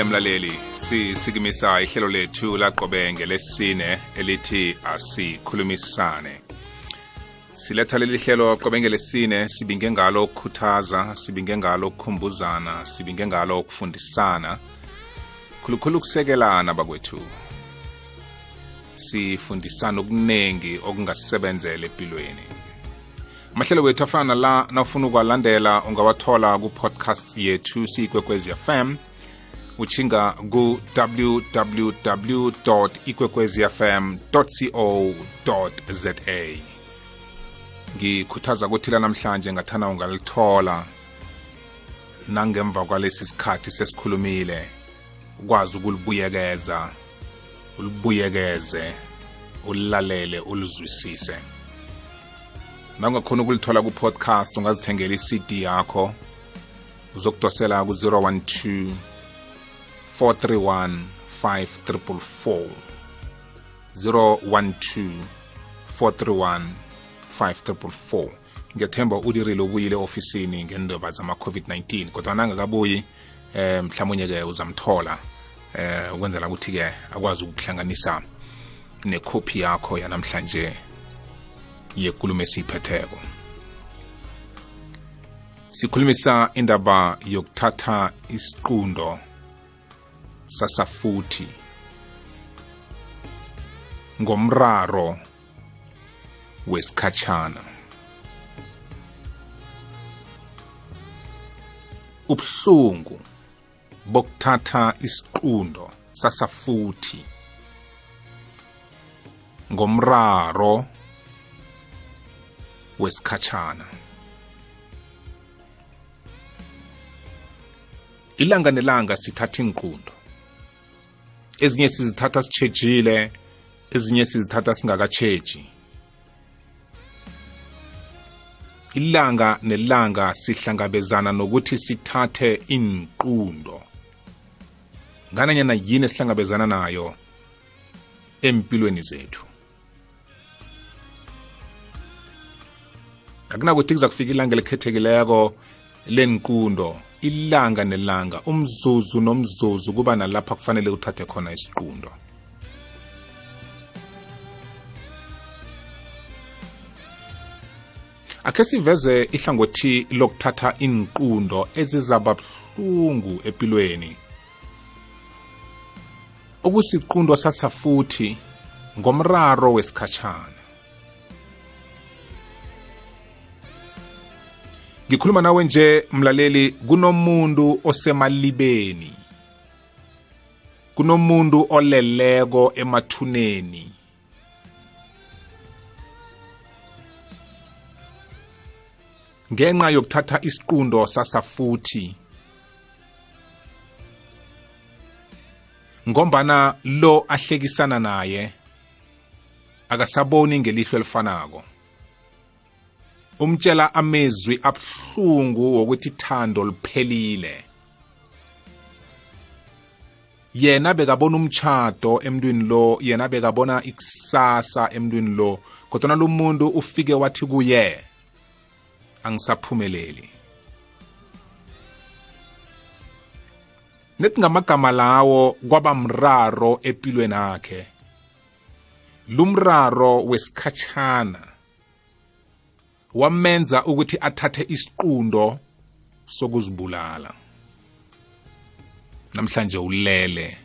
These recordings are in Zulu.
sibuyile mlaleli. Sisikimisa ihlelo lethu laqobe ngelesine elithi asikhulumisane. Siletha leli hlelo qobe ngelesine sibinge ngalo ukukhuthaza sibinge ngalo ukukhumbuzana sibinge ngalo ukufundisana. Khulukhulu ukusekelana bakwethu. Sifundisana okuningi okungasebenzela empilweni. Amahlelo wethu afana la nawufuna ukwalandela ungawathola ku-podcast yethu siyikwekwezi fm uchinga ku-www ikwekwezi fm co za ngikhuthaza ukuthi lanamhlanje ngathana ungalithola nangemva kwalesi sikhathi sesikhulumile ukwazi ukulibuyekeza ulibuyekeze ulilalele ulizwisise. Nangakhona ukulithola ku-podcast ungazithengela i-cd yakho uzokudosela ku-012 431 5444 012 431 5444 ngiyathemba udirile ubuyile ofisini ngendaba zama-covid-19 kodwa nangakabuyi eh mhlawumnye-ke uzamthola. Eh ukwenzela ukuthi-ke akwazi ukuhlanganisa nekhophi yakho yanamhlanje yenkulumo esiyiphetheko. Sikhulumisa indaba yokuthatha isiqundo sasafuthi ngomraro wesikhatshana. Ubuhlungu bokuthatha isiqundo sasafuthi ngomraro wesikhatshana. Ilanga nelanga sithatha inqundo. Ezinye sizithatha sitshejile ezinye sizithatha singakatsheji ilanga nelanga sihlangabezana nokuthi sithathe inqundo ngananyana yini esihlangabezana nayo empilweni zethu? Akunakuthi kuza kufika ilanga elikhethekileko lenqundo ilanga nelanga umzuzu nomzuzu kuba nalapha kufanele uthathe khona isiqundo. Akhe siveze ihlangothi lokuthatha inqundo ezizaba buhlungu empilweni. Okusiqundo sasafuthi ngomraro wesikhatshana. Ngikhuluma nawe nje mlaleli kunomuntu osemalibeni. Kunomuntu oleleko emathuneni. Ngenxa yokuthatha isiqundo sasafuthi ngombana lo ahlekisana naye akasaboni ngelihlo elifanako. Umtshela amezwi abhlungu wokuthi ithando liphelile. Yena bekabona umtchado emntwini lo yena bekabona ikusasa emntwini lo kodwa lo muntu ufike wathi kuye angisaphumeleli. Nethi ngamagama lawo kwaba mraro empilweni akhe lumraro wesikhatshana. Wamenza ukuthi athathe isiqundo sokuzibulala. Namhlanje ulele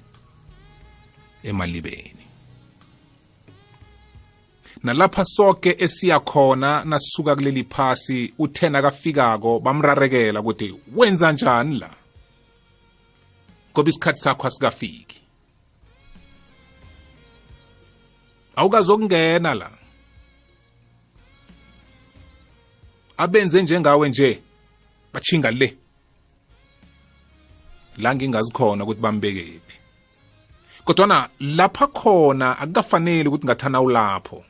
emalibeni. Nalapha sonke esiya khona nasuka kuleli phasi uthena kafikako bamrarekela ukuthi wenza njani la? Ngoba isikhathi sakho asikafiki. Awukazokungena la. Abenze njengawe nje bachinga le. La ngingazikhona ukuthi bambekephi kodwana lapha khona akukafanele ukuthi ngathana ulapho.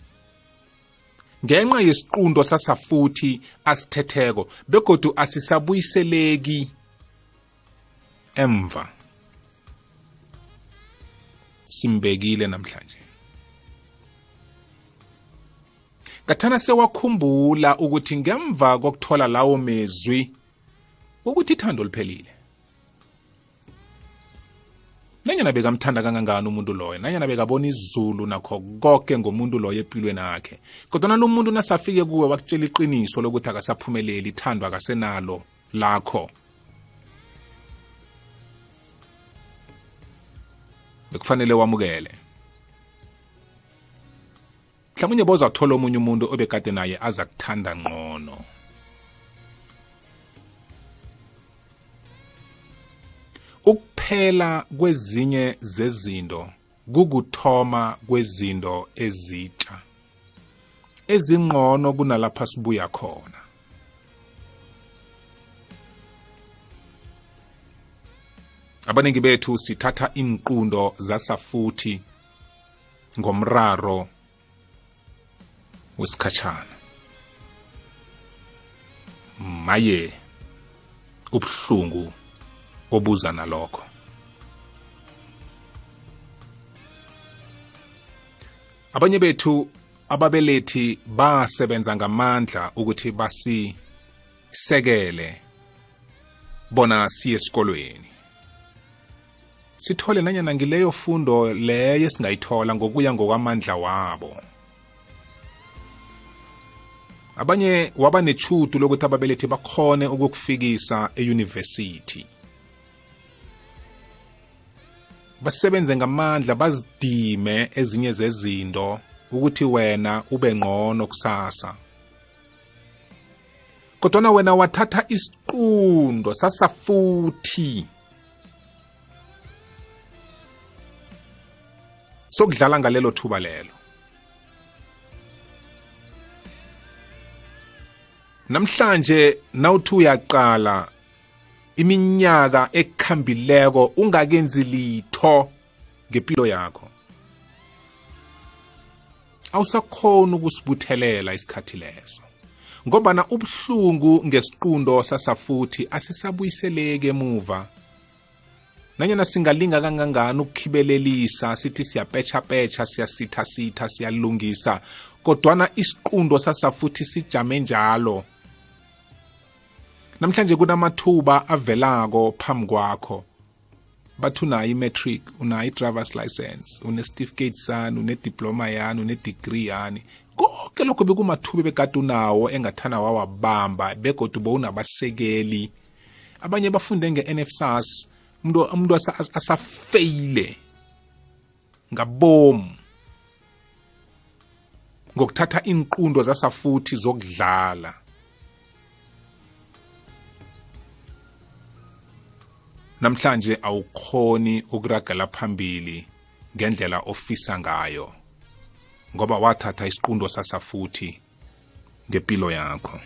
Ngenxa yesiqundo sasafuthi asithetheko begodu asisabuyiseleki emva. Simbekile namhlanje. Ngathana sewakhumbula ukuthi ngemva kokuthola lawo mezwi ukuthi ithando liphelile. Nanyana bekamthanda kangangani umuntu loyo? Nanyana bekabona izulu nakho konke ngomuntu loyo empilweni akhe kodwa nalo muntu nasafike kuwe wakutshela iqiniso lokuthi akasaphumeleli ithandwa akasenalo lakho. Bekufanele wamukele. Mhlawumbe boza kuthola omunye umuntu obekade naye aza kuthanda ngqono. Ukuphela kwezinye zezinto kukuthoma kwezinto ezitsha ezingqono kunalapha sibuya khona. Abaningi bethu sithatha inqundo zasafuthi ngomraro wesikhatshana. Maye ubuhlungu obuza nalokho. Abanye bethu ababelethi basebenza ngamandla ukuthi basisekele bona siye esikolweni. Sithole nanyana ngileyo fundo leyo esingayithola ngokuya ngokwamandla wabo. Abanye waba nechudu lokuthi ababelethi bakhone ukukufikisa eyunivesithi. Basebenze ngamandla bazidime ezinye zezinto ukuthi wena ube ngcono kusasa. Kodwana wena wathatha isiqundo sasafuthi sokudlala ngalelo thuba lelo. Namhlanje nawuthi uyaqala iminyaka ekhambileko ungakenzi litho ngempilo yakho. Awusakhona ukusibuthelela isikhathi leso ngobana ubuhlungu ngesiqundo sasafuthi asisabuyiseleki emuva. Nanyana singalinga kangangani ukukhibelelisa sithi siyapetsha-petsha siyasitha-sitha siyalungisa kodwana isiqundo sasafuthi sijame njalo. Namhlanje kunamathuba avelako phambi kwakho. Bathi unayo i-matric unayo i-drivers license une-certificate sani une-diploma yani une-degree yani. Konke lokho bekumathuba bekade unawo engathana wawabamba begodwa bowunabasekeli abanye bafunde nge-nfsas umuntu umuntu asafeyile. Ngabomu. Ngokuthatha inqundo zasafuthi zokudlala. Namhlanje awukhoni ukuragela phambili ngendlela ofisa ngayo ngoba wathatha isiqundo sasafuthi ngempilo yakho.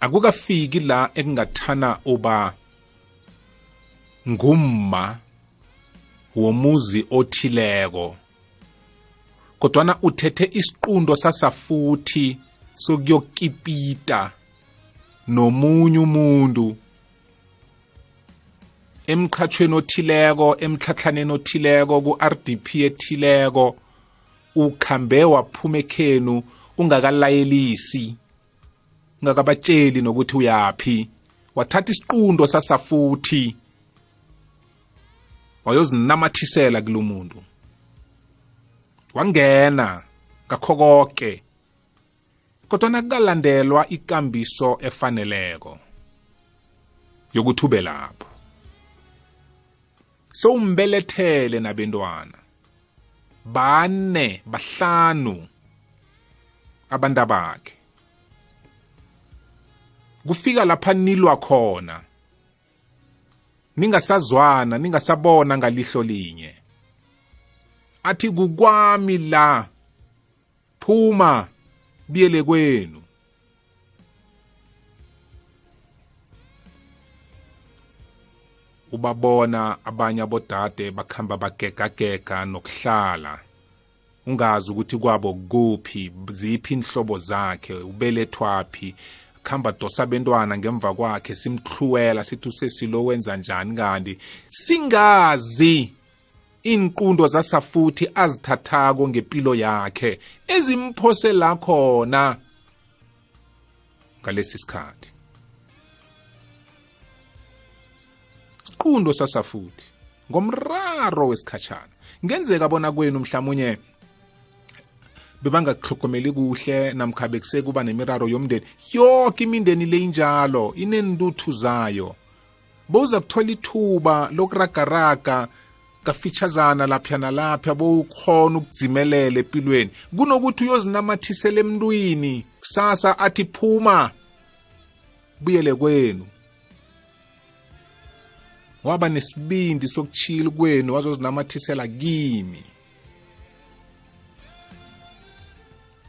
Akukafiki la ekungathana uba ngumma womuzi othileko kodwana uthethe isiqundo sasafuthi sokuyokipita nomunye umuntu emqhatshweni othileko emtlhatlhaneni othileko ku-RDP ethileko ukhambe waphuma ekhenu ungakalayelisi ungakabatsheli nokuthi uyaphi. Wathatha isiqundo sasafuthi wayozinamathisela kulo muntu. Wangena ngakho konke kodwa nakukalandelwa ikambiso efaneleko yokuthi ube lapho. Sowumbelethele nabentwana. Bane bahlanu abantu bakhe kufika lapha nilwa khona. Ningasazwana ningasabona ngalihlo linye. Athi kukwami la phuma. Biyele kwenu. Ubabona abanye abodade bakhamba bagegagega nokuhlala. Ungazi ukuthi kwabo kuphi ziphi inhlobo zakhe ubelethwaphi khamba dosa abentwana ngemva kwakhe simhluwela sithi usesilo wenza njani? Kanti singazi. Inqundo zasafuthi azithathako ngempilo yakhe. Ezimphose la khona. Ngalesi sikhathi. Isiqundo sasafuthi ngomraro wesikhatshana ngenzeka bona kwenu mhlawumunye bebangakuhlogomeli kuhle namkha bekusekuba nemiraro yomndeni. Yoke imindeni le injalo inentuthu zayo. Bowuza kuthola ithuba lokuragaraga kafitshazana lapha nalapha bowukhona ukudzimelela empilweni. Kunokuthi uyozinamathisela emntwini kusasa athi phuma buyele kwenu. Waba nesibindi sokuchila kwenu wazozinamathisela kimi.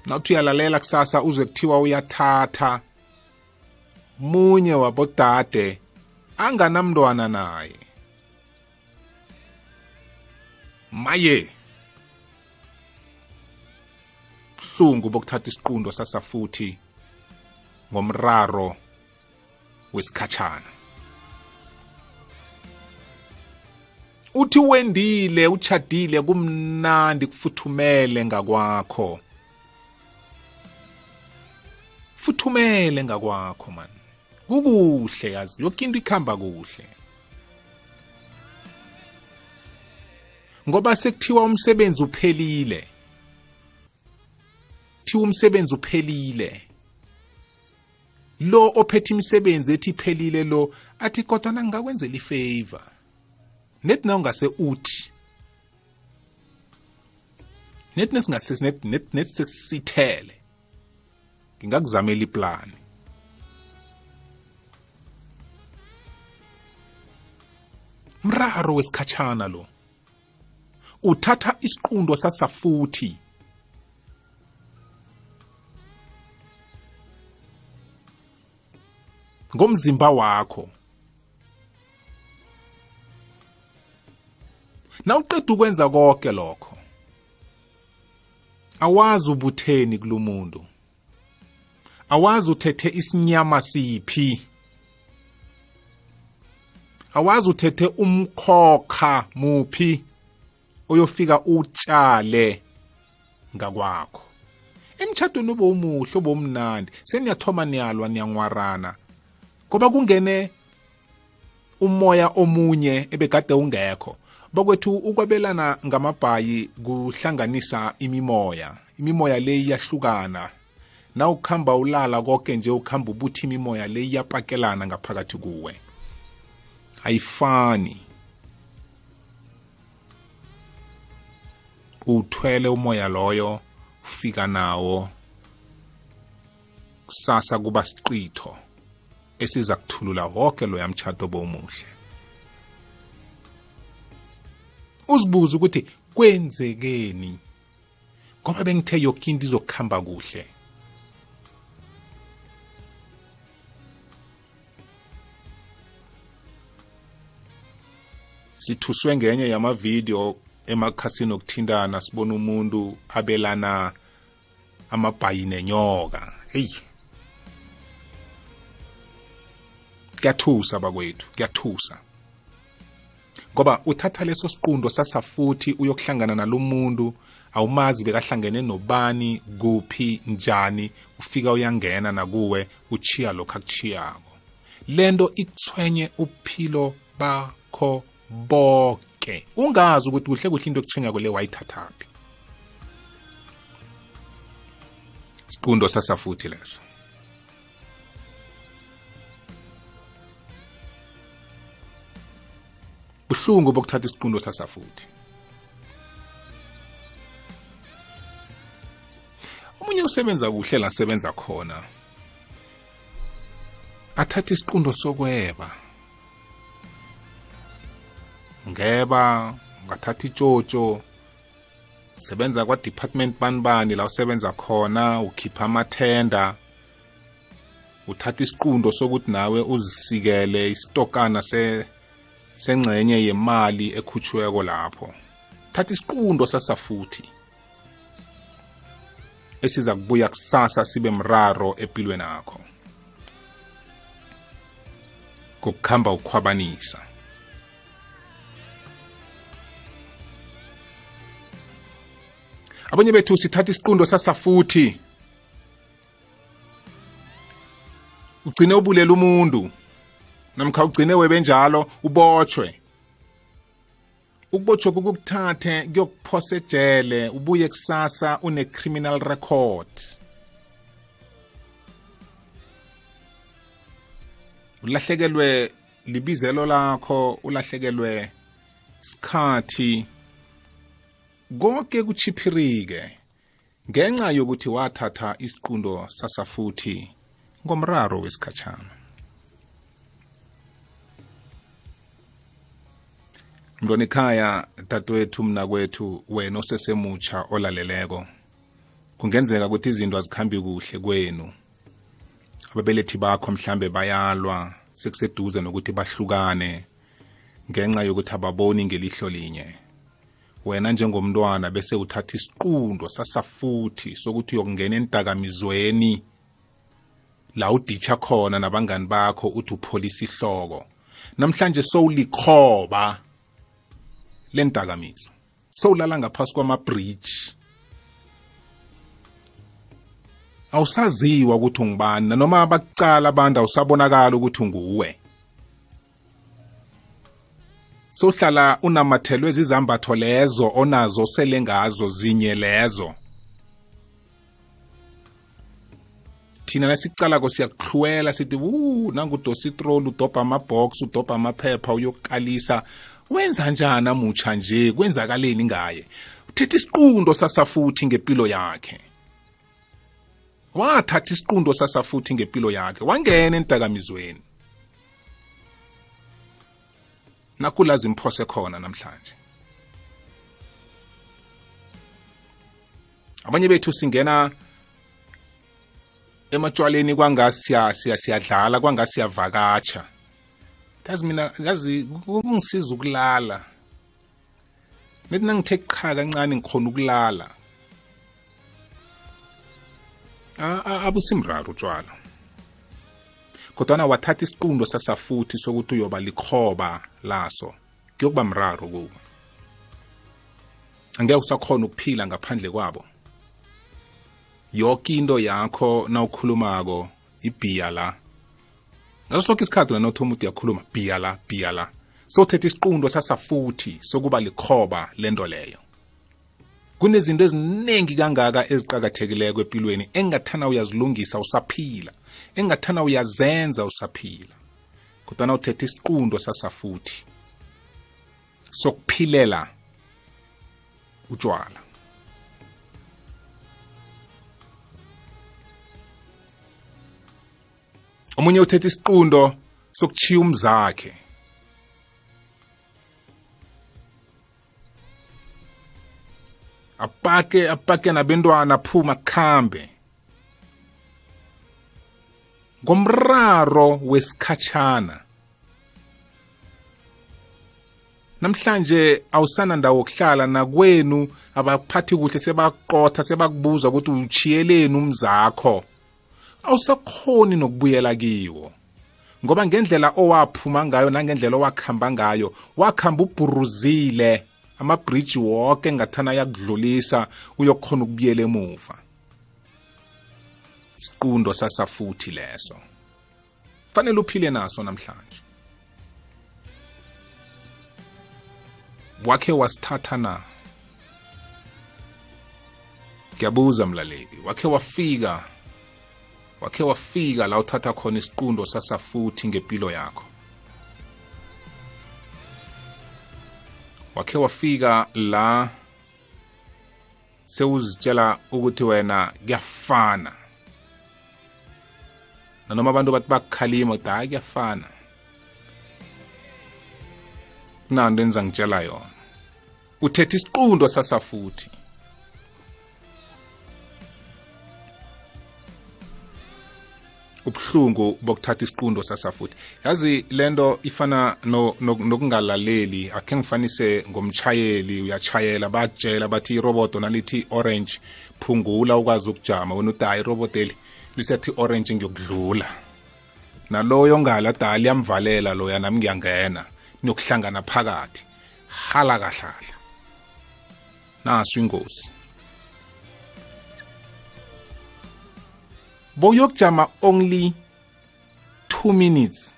Nawuthi uyalalela kusasa uzwe kuthiwa uyathatha. Munye wabodade anganamntwana naye. Maye. Buhlungu bokuthatha isiqundo sasafuthi ngomraro wesikhatshana. Uthi wendile uchadile kumnandi kufuthumele ngakwakho. Futhumele ngakwakho man. Kukuhle yazi yonke into ikhamba kuhle. Ngoba sekuthiwa umsebenzi uphelile. Thiwa umsebenzi uphelile. Lo ophethe imisebenzi ethi iphelile lo athi kodwa nangingakwenzela ifavor. Net na ungase uthi net nesingase net net net sesithele ngingakuzamela iplan. Mraro wesikhatshana lo. Uthatha isiqundo sasafuthi. Ngomzimba wakho. Nawuqeda ukwenza konke lokho? Awazi ubutheni kulomuntu. Awazi uthethe isinyama siphi. Awazi uthethe umkhokha muphi. Uyofika utshale ngakwakho. Emtshadweni ube umuhle ube umnandi seniyathoma niyalwa niyangwarana. Ngoba kungene umoya omunye ebegade ungekho bokwethu ukwabelana ngamabhayi kuhlanganisa imimoya. Imimoya le iyahlukana. Na ukuhamba ulala konke nje ukuhamba ubuthi imimoya le iyapakelana ngaphakathi kuwe. Ayifani. Uthwele umoya loyo ufika nawo. Kusasa kuba siqitho esiza kuthulula wonke lo yamtshato bomuhle uzibuza ukuthi kwenzekeni? Ngoba bengithe yonke into izokuhamba kuhle. Sithuswe ngenye yamavidiyo emakhasini okuthintana sibona umuntu abelana amabhayi nenyoka. Eyi kuyathusa bakwethu kuyathusa. Ngoba uthatha leso siqundo sasafuthi uyokuhlangana nalomuntu awumazi bekahlangene nobani kuphi njani ufika uyangena nakuwe uchiya lokho akuchiyako lento ikuthwenye uphilo bakho bonke ungazi ukuthi kuhle kuhle into ekuthwenyako le wayithathaphi. Siqundo sasafuthi leso. Buhlungu bokuthatha isiqundo sasafuthi. Omunye usebenza kuhle la sebenza khona athatha isiqundo sokweba. Ngeba ungathatha itshotsho sebenza kwa-department banibani la usebenza khona ukhipha amathenda uthatha isiqundo sokuthi nawe uzisikele isitokana se sengcenye yemali ekhutshiweko lapho. Thatha isiqundo sasafuthi esiza kubuya kusasa sibe mraro empilweni akho kokukhamba ukhwabanisa abanye bethu sithatha isiqundo sasafuthi ugcine ubulela umuntu namkha ugcine webenjalo ubotshwe. Ukubotshwa kukuthathe kuyokuphosa ejele ubuye kusasa une-criminal record. Ulahlekelwe libizelo lakho ulahlekelwe sikhathi. Konke kuchiphirike ngenxa yokuthi wathatha isiqundo sasafuthi ngomraro wesikhatshana. Mntwana ekhaya dadewethu mna kwethu wena osesemutsha olaleleko kungenzeka ukuthi izinto azikhambi kuhle kwenu. Ababelethi bakho mhlambe bayalwa sekuseduze nokuthi bahlukane ngenxa yokuthi ababoni ngelihlo linye. Wena njengomntwana bese uthatha isiqundo sasafuthi sokuthi uyokungena entakamizweni la uditsha khona nabangani bakho uthi upholisa ihloko. Namhlanje sowulikhoba lentakamizo sowulala ngaphasi kwama-bridge. Awusaziwa ukuthi ungubani noma bakucala abantu awusabonakala ukuthi unguwe sohlala unamathelwe zizambatho lezo onazo sele ngazo zinye lezo. Thina nasicalako siyakuhlwela sithi wu nangudosa itroli udobha amabox udobha amaphepha uyokukalisa. Wenza njani amutsha nje? Kwenzakaleni ngaye? Uthetha isiqundo sasafuthi ngempilo yakhe. Wathatha isiqundo sasafuthi ngempilo yakhe wangena entakamizweni. Nakulazi imphose khona namhlanje. Abanye bethu singena ematshwaleni kwangasiya siyadlala kwangasiyavakatsha yazi mina yazi kungisiza ukulala. Nithi nangithe qha kancane ngikhona ukulala. Abusimraro utshwala. Kodwana wathatha isiqundo sasafuthi sokuthi uyoba likhoba laso. Kuyokuba mraro kuwe. Angeke usakhona ukuphila ngaphandle kwabo. Yonke into yakho nawukhulumako ibhiya la. Ngaso sonke isikhathi wena nothoma uthi yakhuluma bhiya la bhiya la. Sothetha isiqundo sasafuthi sokuba likhoba lento leyo. Kunezinto eziningi kangaka eziqakathekileko empilweni engathana uyazilungisa usaphila. Engathana uyazenza usaphila kodwa uthetha isiqundo sasafuthi sokuphilela utshwala omunye uthetha isiqundo sokuchiya umzakhe. Apake apake nabentwana aphuma khambe ngomraro wesikhatshana. Namhlanje awusana ndawo okuhlala nakwenu abaphathi kuhle sebaqotha sebakubuza ukuthi uchiyeleni umzakho. Awusakhoni nokubuyela kiwo. Ngoba ngendlela owaphuma ngayo nangendlela owakhamba ngayo wakhamba ubhuruzile amabhriji wonke ngathana yakudlulisa uyokhona ukubuyela emuva. Isiqundo sasafuthi leso. Fanele uphile naso namhlanje. Wakhe wasithatha na? Ngiyabuza mlaleli. Wakhe wafika. Wakhe wafika la uthatha khona isiqundo sasafuthi ngempilo yakho. Wakhe wafika la sewuzitshela ukuthi wena kuyafana. Nanoma abantu bathi bakukhalima ukuthi hayi kuyafana. Kunanto enza ngitshela yona. Uthetha isiqundo sasafuthi ubuhlungu bokuthatha isiqundo sasafuthi yazi lento ifana nokungalaleli no, no akhe ngifanise ngomchayeli uyachayela bakutshela bathi iroboto nalithi orange phungula ukwazi ukujama. Wena uthi hayi iroboteli lisethi orange ngiyokudlula. Naloyo ngala da liyamvalela loya nami ngiyangena niyokuhlangana phakathi. Hala kahlahla. Naso ingozi. Boyokujama only 2 minutes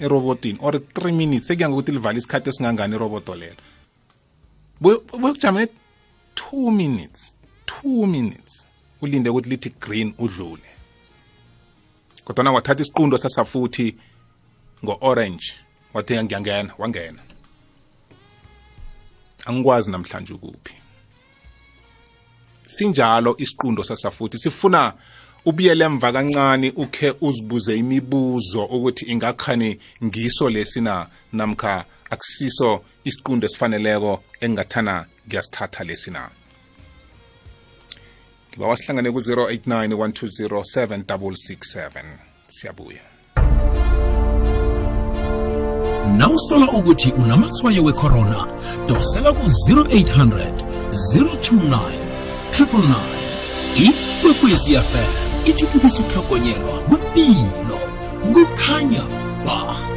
erobotini or 3 minutes sekuya ngokuthi livala isikhathi esingangani iroboto lelo. Buyokujamela 2 minutes 2 minutes ulinde ukuthi lithi green udlule. Kodwa wathatha isiqundo sasafuthi ngo-orange wathi ngiyangena wangena. Angikwazi namhlanje ukuphi. Sinjalo isiqundo sasafuthi sifuna ubuyele emva kancane ukhe uzibuze imibuzo ukuthi ingakhani ngiso lesina namkha akusiso isiqundo esifaneleko engingathana ngiyasithatha lesina ngiba wasihlangane ku-089 120 7667 siyabuya. Nawusola ukuthi unamathwayo wecorona dosela ku-0800 029 999 ikwekwezi fm ithuthukisa ukuhlogonyelwa kwempilo kukhanya ba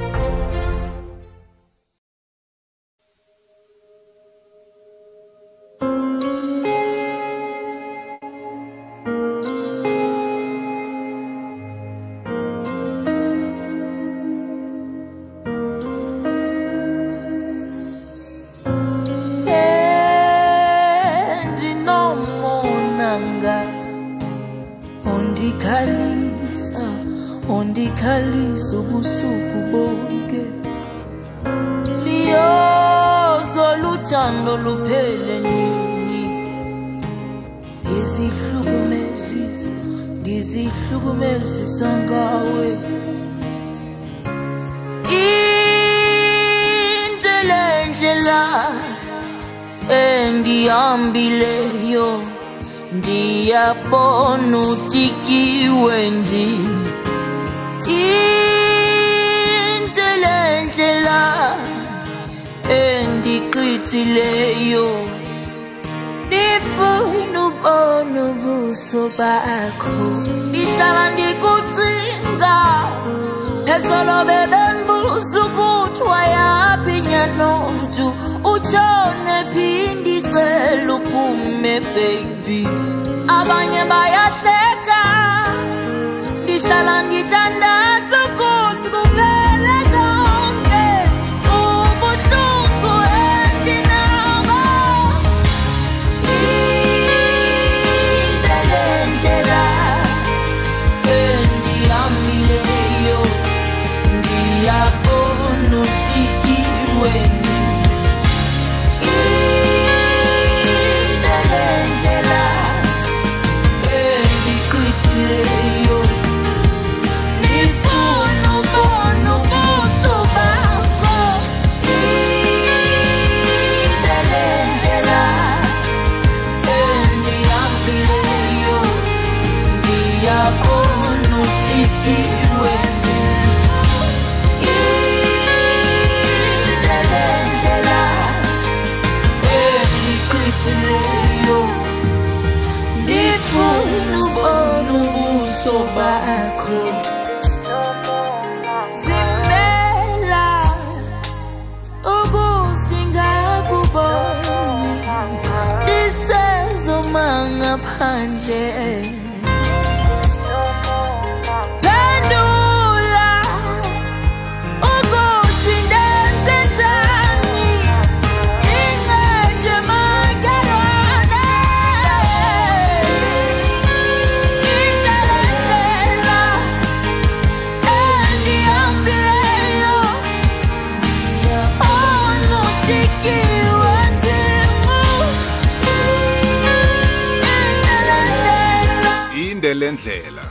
indele ndlela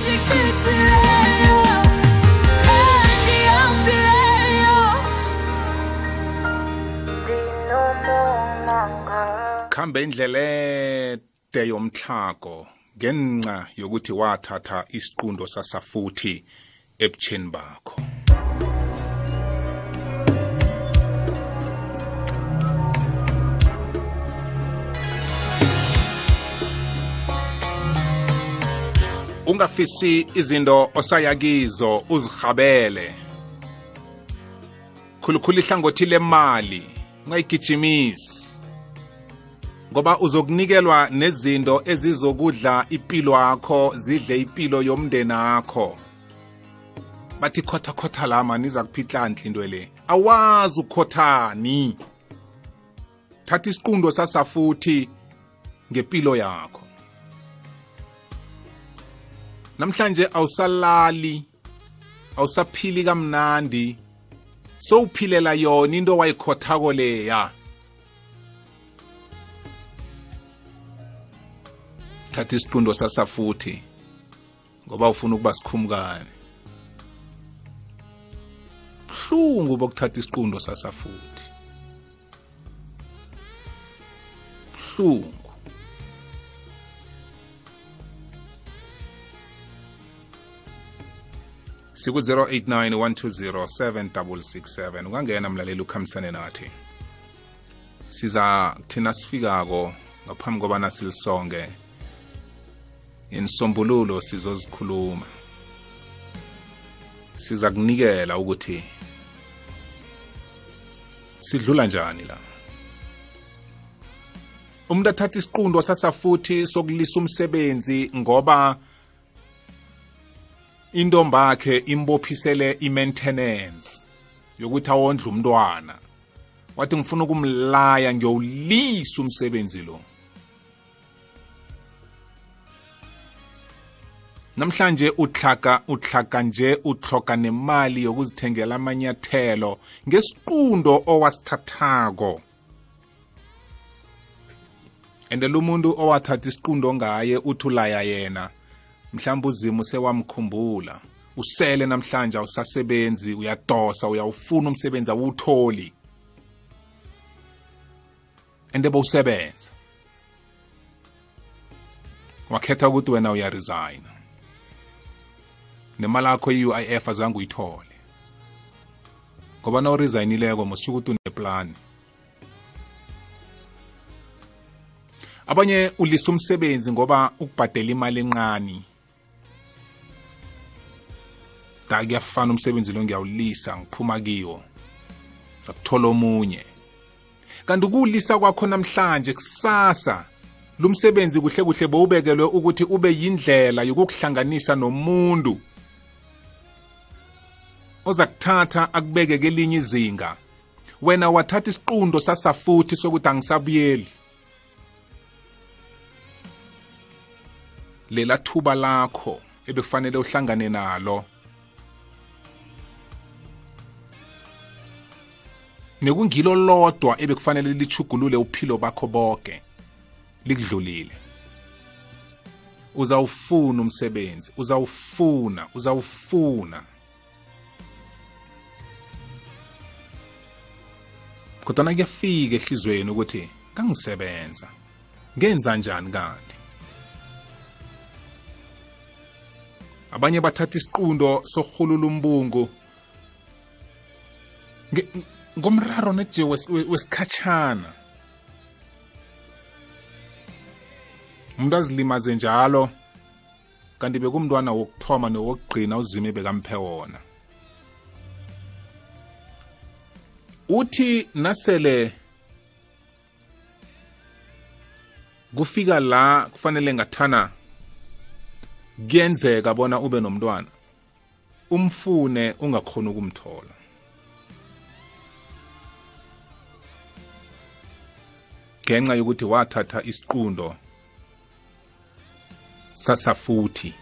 ndichithileyo endihambileyo khambe indlela ede yomtlhago ngenxa yokuthi wathatha isiqundo sasafuthi ebutsheni bakho. Ungafisi izinto osaya kizo uzihabele khulukhulu ihlangothi lemali ungayigijimisi. Ngoba uzokunikelwa nezinto ezizokudla impilo yakho zidle impilo yomndeni wakho bathi khotha khotha la mani iza kuphihlanhla into le. Awazi ukhothani thatha isiqundo sasafuthi ngempilo yakho. Namhlanje awusalali awusaphili kamnandi. Sowuphilela yona into owayikhothako leya. Thatha isiqundo sasafuthi ngoba ufuna ukuba sikhumukane. Buhlungu bokuthatha isiqundo sasafuthi. Buhlungu. Siku-089 120 7667 ungangena mlaleli ukhambisane nathi. Siza thina sifikako ngaphambi kobana silisonge. Insombululo sizozikhuluma. Siza kunikela ukuthi sidlula njani la? Umuntu athatha isiqundo sasafuthi sokulisa umsebenzi ngoba intombakhe imbophisele i-maintenance yokuthi awondle umntwana. Wathi ngifuna ukumlaya ngiyowulisa umsebenzi lo. Namhlanje utlhaga utlhaga nje utloga nemali yokuzithengela amanyathelo ngesiqundo owasithathako. Ende lo muntu owathatha isiqundo ngaye uthi ulaya yena mhlawumbe uzimo sewamkhumbula. Usele namhlanje awusasebenzi uyadosa uyawufuna umsebenzi awuwutholi. Ende bowusebenza. Wakhetha ukuthi wena uyaresigna. Nemali yakho i-uif azange uyithole. Ngoba na uresign-ileko mositsho ukuthi uneplani. Abanye ulisa umsebenzi ngoba ukubhadela imali encane. Da kuyafana umsebenzi lo ngiyawulisa ngiphuma kiwo. Sakuthola omunye. Kanti kuwulisa kwakho namhlanje kusasa. Lo msebenzi kuhle kuhle bowubekelwe ukuthi ube yindlela yokukuhlanganisa nomuntu. Oza kuthatha akubeke kelinye izinga. Wena wathatha isiqundo sasafuthi sokuthi angisabuyeli. Lela thuba lakho ebekufanele uhlangane nalo. Nekungilo lodwa ebekufanele lichugulule uphilo bakho bonke likudlulile. Uzawufuna umsebenzi uzawufuna uzawufuna. Kodwa kuyafika ehlizweni ukuthi kangisebenza ngenza njani kanti? Abanye bathatha isiqundo sokurhulula umbungu. Ngomraro we- wesikhatshana. Umuntu azilimaze njalo kanti bekumntwana wokuthoma nowokugcina uzime bekamphe wona. Uthi nasele kufika la kufanele ngathana kuyenzeka bona ube nomntwana umfune ungakhona ukumthola. Ngenxa yokuthi wathatha isiqundo sasafuthi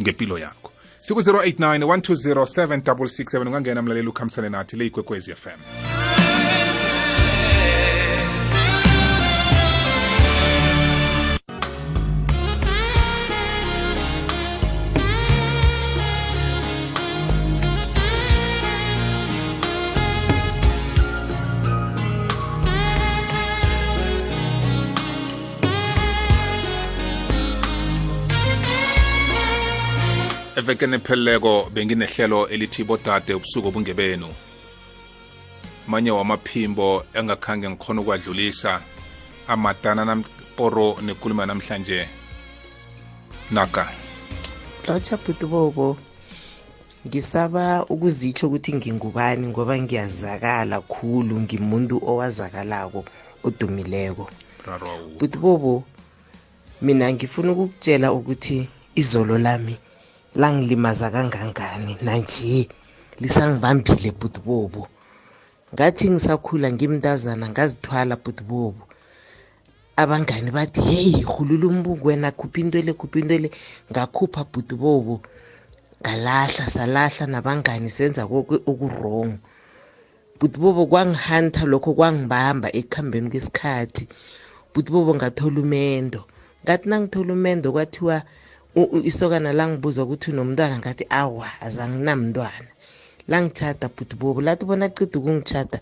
ngempilo yakho. Siku-089 120 7667 ungangena mlaleli ukhambisane nathi le ikwekwezi fm evekeni epheleleko benginehlelo elithi bodade ubusuku obungebenu. Manye wamaphimbo engakhange ngikhona ukwadlulisa amadana namporo nekuluma namhlanje. Naka. Lotsha bhutubobo ngisaba ukuzitsho ukuthi ngingubani ngoba ngiyazakala khulu ngimuntu owazakalako odumileko. Bhutubobo mina ngifuna ukukutshela ukuthi izolo lami langilimaza kangangani? Nanje lisangibambile bhutubobo ngathi ngisakhula ngimntazana ngazithwala bhutubobo abangani bathi heyi rhulula umbuku wena khupha into le khupha into le. Ngakhupha bhutubobo ngalahla salahla nabangani senza konke okurong bhutubobo kwangihanta lokho kwangibamba ekuhambeni kwesikhathi. Bhutubobo ngathola umendo. Ngathi nangithola umendo kwathiwa isokana langibuza ukuthi unomntwana ngathi awa azanginamntwana. Langitshada bhutubobo lathi bona cida ukungitshada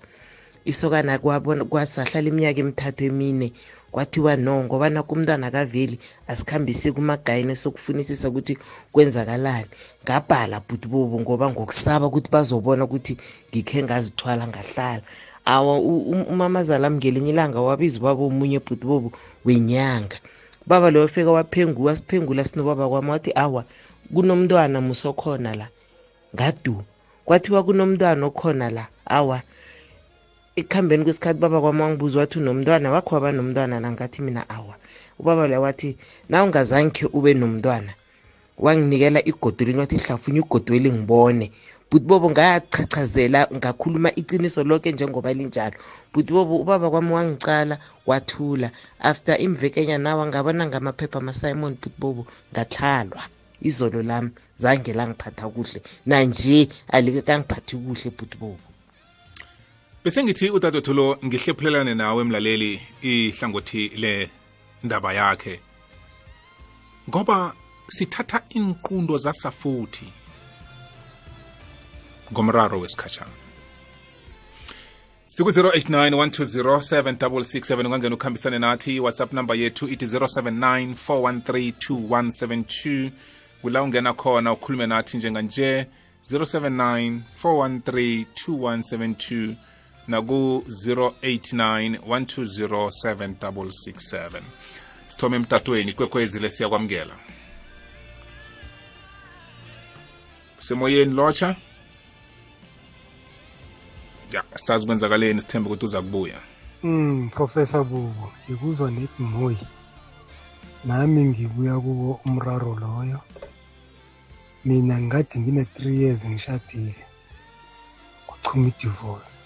isokana kwabona kwasahlala iminyaka emithathu emine kwathiwa no ngoba nakho umntwana kaveli asikhambise kumagayini sokufunisisa ukuthi kwenzakalani. Ngabhala bhutubobo ngoba ngokusaba ukuthi bazobona ukuthi ngikhe ngazithwala ngahlala. Awa u- u- umamazala ngelinye ilanga wabiza ubaba omunye bhutubobo wenyanga. Baba loyo fika waphengula wasiphengula sinobaba kwami wathi awa kunomntwana musokhona la. Ngadu kwathiwa kunomntwana okhona la awa. Ekuhambeni kwesikhathi baba kwami wangibuza wathi unomntwana? Wakho waba nomntwana la ngathi mina awa. Ubaba loyo wathi na ungazange ube nomntwana wanginikela igodolweni wathi hlafunya igodweli ngibone. But bobo ngachachazela ngakhuluma iciniso lonke njengoba linjalo. But bobo ubaba kwami wangicala wathula. After imvekenyana nawa ngabona ngamaphepha amasimon but bobo ngathlalwa izolo lami zange langiphatha kuhle. Nanje alike kangiphathi kuhle but bobo. Bese ngithi udadothulo ngihlephulelane nawe mlaleli ihlangothi le ndaba yakhe. Ngoba sithatha inqundo zasafuthi. Ngomraro wesikhatshana siku-089 120 ungangena ukuhambisane nathi whatsapp number yethu ithi 079 413 kula ungena khona ukhulume nathi njenganje 079 413 2172 naku-089 120 7667 sithome emtatweni kwekhwezile siyakwamukela. Semoyeni lotsha sazi kwenzakaleni sithembe ukuthi uza kubuya Mm, Professor Bubo, ngikuzwa nethi Moyi. Nami ngibuya kuwo umraro loyo. Mina ngathi ngine-three years ngishadile. Kuchuma i-divorce.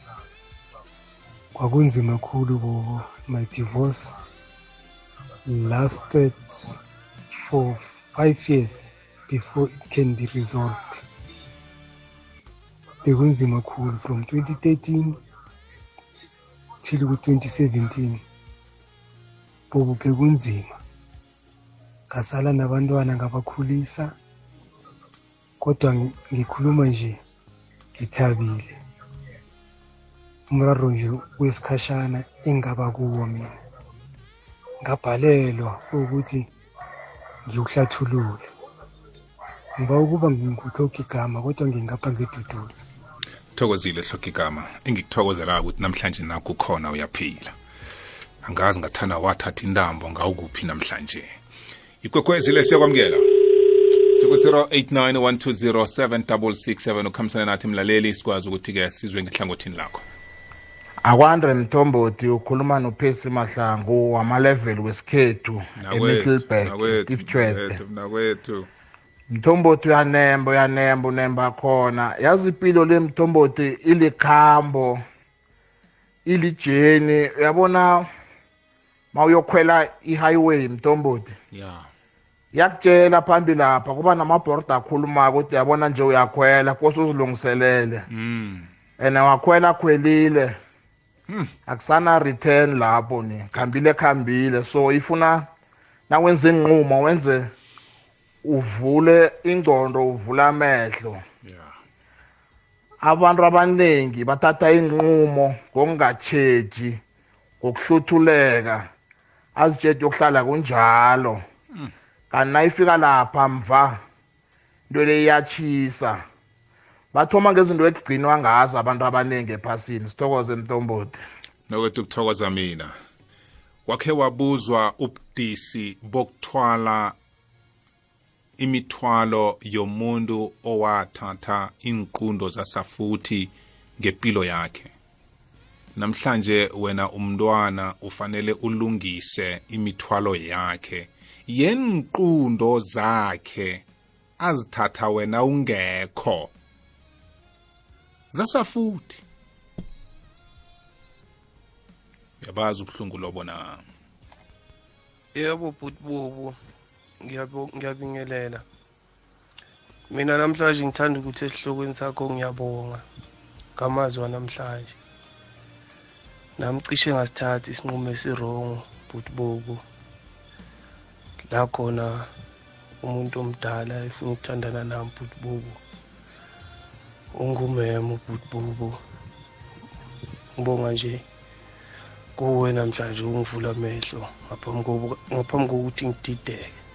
Kwakunzima khulu bobo. My divorce lasted for five years before it can be resolved. Bekunzima kakhulu from 2013 till ku-2017 bobo bekunzima. Ngasala nabantwana ngabakhulisa kodwa ng- ngikhuluma nje ngithabile. Umraro nje wesikhashana engaba kuwo mina. Ngabhalelwa ukuthi ngikuhlathulule ngiba ukuba ngikuhloga igama kodwa ngingapha ngiduduza thokozile hloka igama engikuthokozela ukuthi namhlanje nakho khona uyaphila. Angazi ngathanda wathatha intambo ngawukuphi namhlanje. Ikwekwezile siyakwamukela. Siku-089 120 ukhambisana nathi mlaleli sikwazi ukuthi-ke sizwe ngehlangothini lakho. Akwandre mthombothi ukhuluma nophesi mahlangu wamalevel wesikhethu emiddleburg steve chwede nakwethu mthombothi uyanemba uyanemba unemba khona. Yazi impilo le mthombothi ilikhambo ilijeni. Uyabona ma uyokhwela i-highway mthombothi? Ya. Yakutshela phambili lapha kuba namabhordo akhulumako ukuthi yabona nje uyakhwela kose uzilungiselele. Mm. and wakhwela khwelile. Hmm. akusana return lapho ni khambile khambile. So ifuna nawenza inqumo wenze uvule ingcondo uvule amehlo. Ya abantu abaningi bathatha inqumo ngokungatsheji ngokuhluthuleka. Azitsheje yokuhlala kunjalo. Kanti nayifika lapha mva into le iyachisa bathoma ngezinto ekugcinwa ngazo abantu abaningi ephasini. Sithokoze mntomboti nokwethu kuthokoza mina. Wakhe wabuzwa ubudisi bokuthwala imithwalo yomuntu owathatha inqundo zasafuthi ngempilo yakhe. Namhlanje wena umntwana ufanele ulungise imithwalo yakhe. Yenqundo zakhe azithatha wena ungekho. Zasafuthi. Yabazi ubuhlungu lobona yebo bhuti bobo. ngiyabo- ngiyabingelela. Mina namhlanje ngithanda ukuthi esihlokweni sakho ngiyabonga ngamazwi wanamhlanje. Nami cishe ngasithatha isinqumo esirongo bhuti bobo. La khona umuntu omdala efuna ukuthandana nami bhuti bobo. Ungumemo bhuti bobo. Ngibonga nje kuwe namhlanje ungivula amehlo ngaphambi kokuthi ngidideke.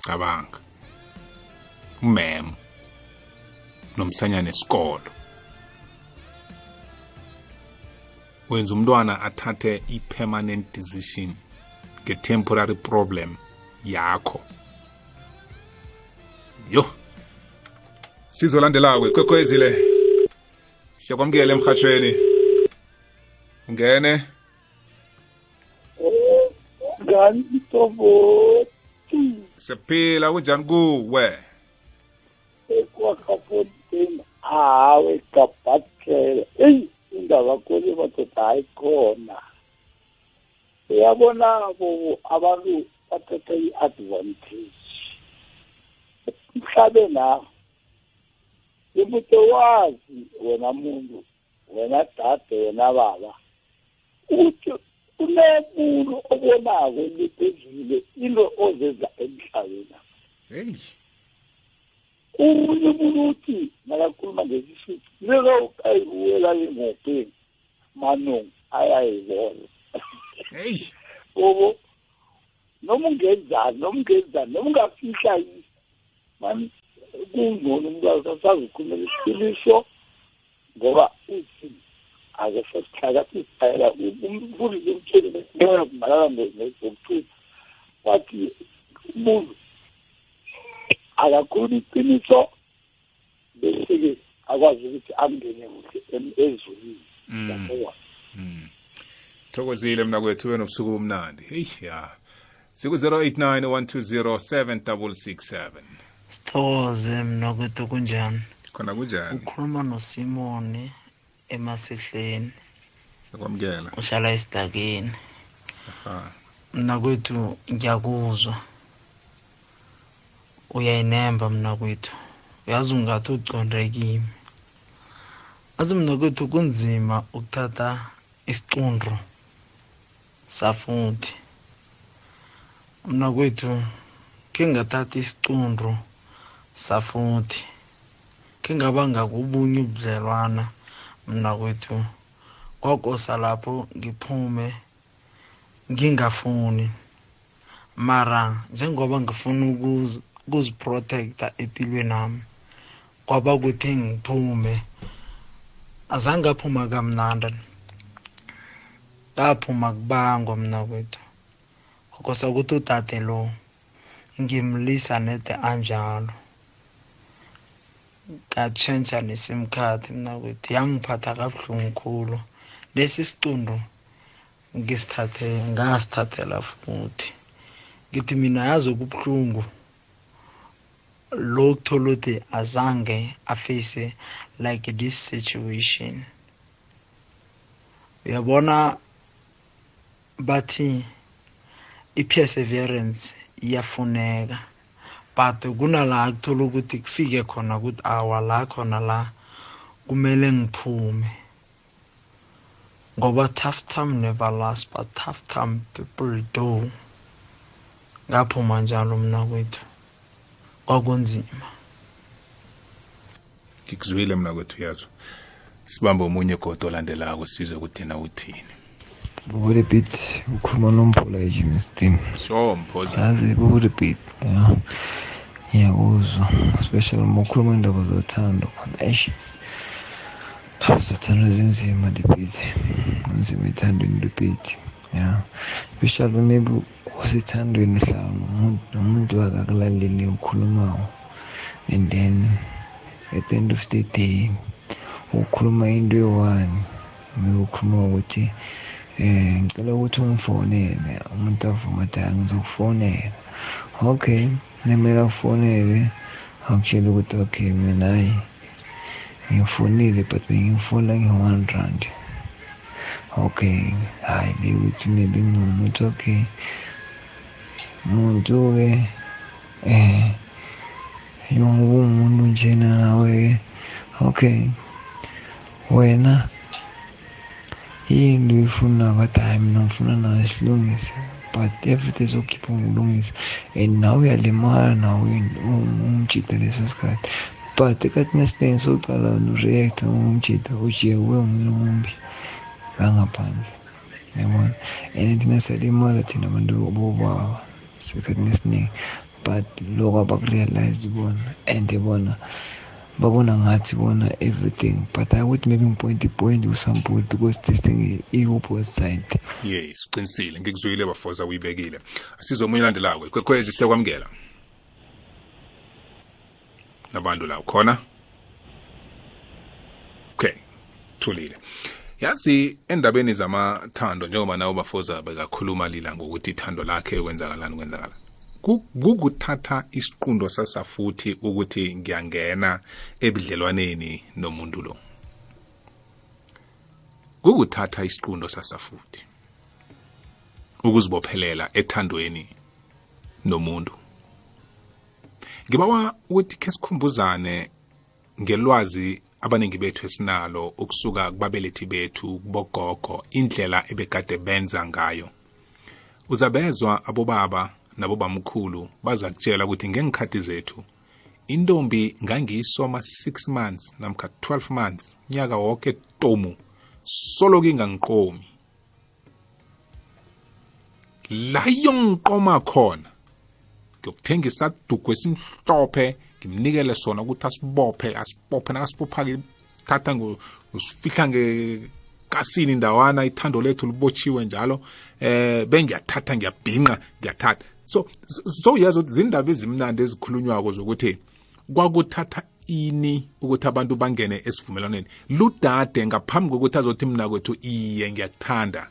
Cabanga. Umem nomsanyana esikolo wenza umntwana athathe i-permanent decision nge-temporary problem yakho. Yo. Sizolandelako ikwekhwezile siyakwamukela emhathweni ungene. Ngani mtoboti siyaphila kunjani kuwe? Ekwakafontein hawe gabhathele eyi indaba kole madoda hayikhona uyabona bo abantu bathatha i-advantage. Mhlabeni apha ukuthi wazi wena muntu wena dade wena baba ukuthi kunemuntu obonako liphezile into ozenza emhlabeni. Heyi omunye umuntu uthi nakakhuluma ngesisuthi lelo ayibuwela ingopeni manong ayayibona. Heyi obo noma ungenzani noma ungenzani noma ungafihla yini mani kungcono umntwana sasazikhulumela iqiniso ngoba uthi ake sesihlakathi isitayela umfundisi umtsheni kumalala nokuthutha wathi umuntu akakhuluma iqiniso. Bese-ke akwazi ukuthi angene kuhle em- ezulwini. Lapho thokozile mna kwethu ube nobusuku omnandi heyi ya. Siku-089 120 7667 sithokoze mna kwethu kunjani? Khona kunjani? Ukhuluma nosimoni. Emasehleni. Siyakwamukela uhlala esidakeni. Aha. mna kwethu ngiyakuzwa. Uyayinemba mna kwethu uyazi ungathi uconde kimi. Azi mna kwethu kunzima ukuthatha isiqundu safuthi. Mna kwethu khe ngathatha isiqundu safuthi. Khe ngabanga kubunye ubudlelwana mna kwethu kwakosa lapho ngiphume ngingafuni. Mara njengoba ngifuna ukuz- ukuziprotecta empilweni nami kwaba kuthi ngiphume. Azange aphuma kamnandi ngaphuma kubangwa mna kwethu. Kwakosa ukuthi udade lo ngimlisa nede anjalo. Ngatshentsha nesim card mna kwethu yangiphatha kabuhlungu khulu. Lesi siqundu ngisithathe ngasithathela futhi. Ngithi mina yazi kubuhlungu lokuthola ukuthi azange afase like this situation. Uyabona bathi i-perseverance iyafuneka. But kunala kuthola ukuthi kufike khona ukuthi awa la khona la kumele ngiphume. Ngoba tough time never last but tough time people do. Ngaphuma njalo mna kwethu kwakunzima. Ngikuzwile mna kwethu yazo sibambe omunye godo olandelako sizwe ukuthi na uthini. Bubulebit ukhuluma nomphula ejimistin so mphoza yazi bubulebit ya ngiyakuzwa especially uma ukhuluma indaba zothando khona eish indaba zothando zinzima debit nzima ethandweni debit ya especially maybe usithandweni hlala nomuntu nomuntu akakulaleli ukhulumayo and then at the end of the day ukhuluma into eyi-one maybe ukhuluma ukuthi eh ngicela ukuthi ungifonele. Umuntu avuma athi hayi ngizokufonela. Okay nemele akufonele akutshela ukuthi okay mina hayi ngifonile but bengifonela nge-one rand. Okay hayi bekuthi maybe ngcono uthi okay muntu-ke eh njengoba ungumuntu njena nawe-ke. Okay wena yini uyifunako athi hayi mina ngifuna nayo silungise but everything sokhipha ngilungisa and nawe uyalimala nawe umjida leso sikhathi but ekhathini esiningi sowucala noreacta ngomjida ujike kube umuntu omumbi la ngaphandle yabona and thina siyalimala thina abantu bobaba sikhathini esiningi but loko abakurealize bona and bona. Babona ngathi bona everything but i would maybe ngipoint point usample because this thing i-opposite side yes uqinisile. Ngikuzwile bafoza uyibekile. Asizo omunye landelayo kwekhwezi siyakwamukela. Nabantu la khona okay thulile. Yazi endabeni zamathando njengoba nawo bafoza bekakhuluma lila ngokuthi ithando lakhe kwenzakalani kwenzakalani. Kukuthatha isiqundo sasafuthi ukuthi ngiyangena ebudlelwaneni nomuntu lo. Kukuthatha isiqundo sasafuthi ukuzibophelela ethandweni nomuntu. Ngibawa ukuthi khe sikhumbuzane ngelwazi abaningi bethu esinalo ukusuka kubabelethi bethu kubogogo indlela ebekade benza ngayo. Uzabezwa abobaba nabobamkhulu baza kutshela ukuthi ngengikhathi zethu intombi ngangiyisoma 6 months namkha 12 months nyaka wonke tomu solo kingangiqomi la yongiqoma khona ngiyokuthenga isadugu esimhlophe ngimnikele sona ukuthi asibophe asibophe nakasibopha-ke thatha usifihla ngekasini indawana ithando lethu libotshiwe njalo eh bengiyathatha ngiyabhinqa ngiyathatha. So so ukuthi zindaba ezimnandi ezikhulunywako zokuthi kwakuthatha ini ukuthi abantu bangene esivumelwaneni. Ludade ngaphambi kokuthi azothi mina kwethu iye ngiyakuthanda.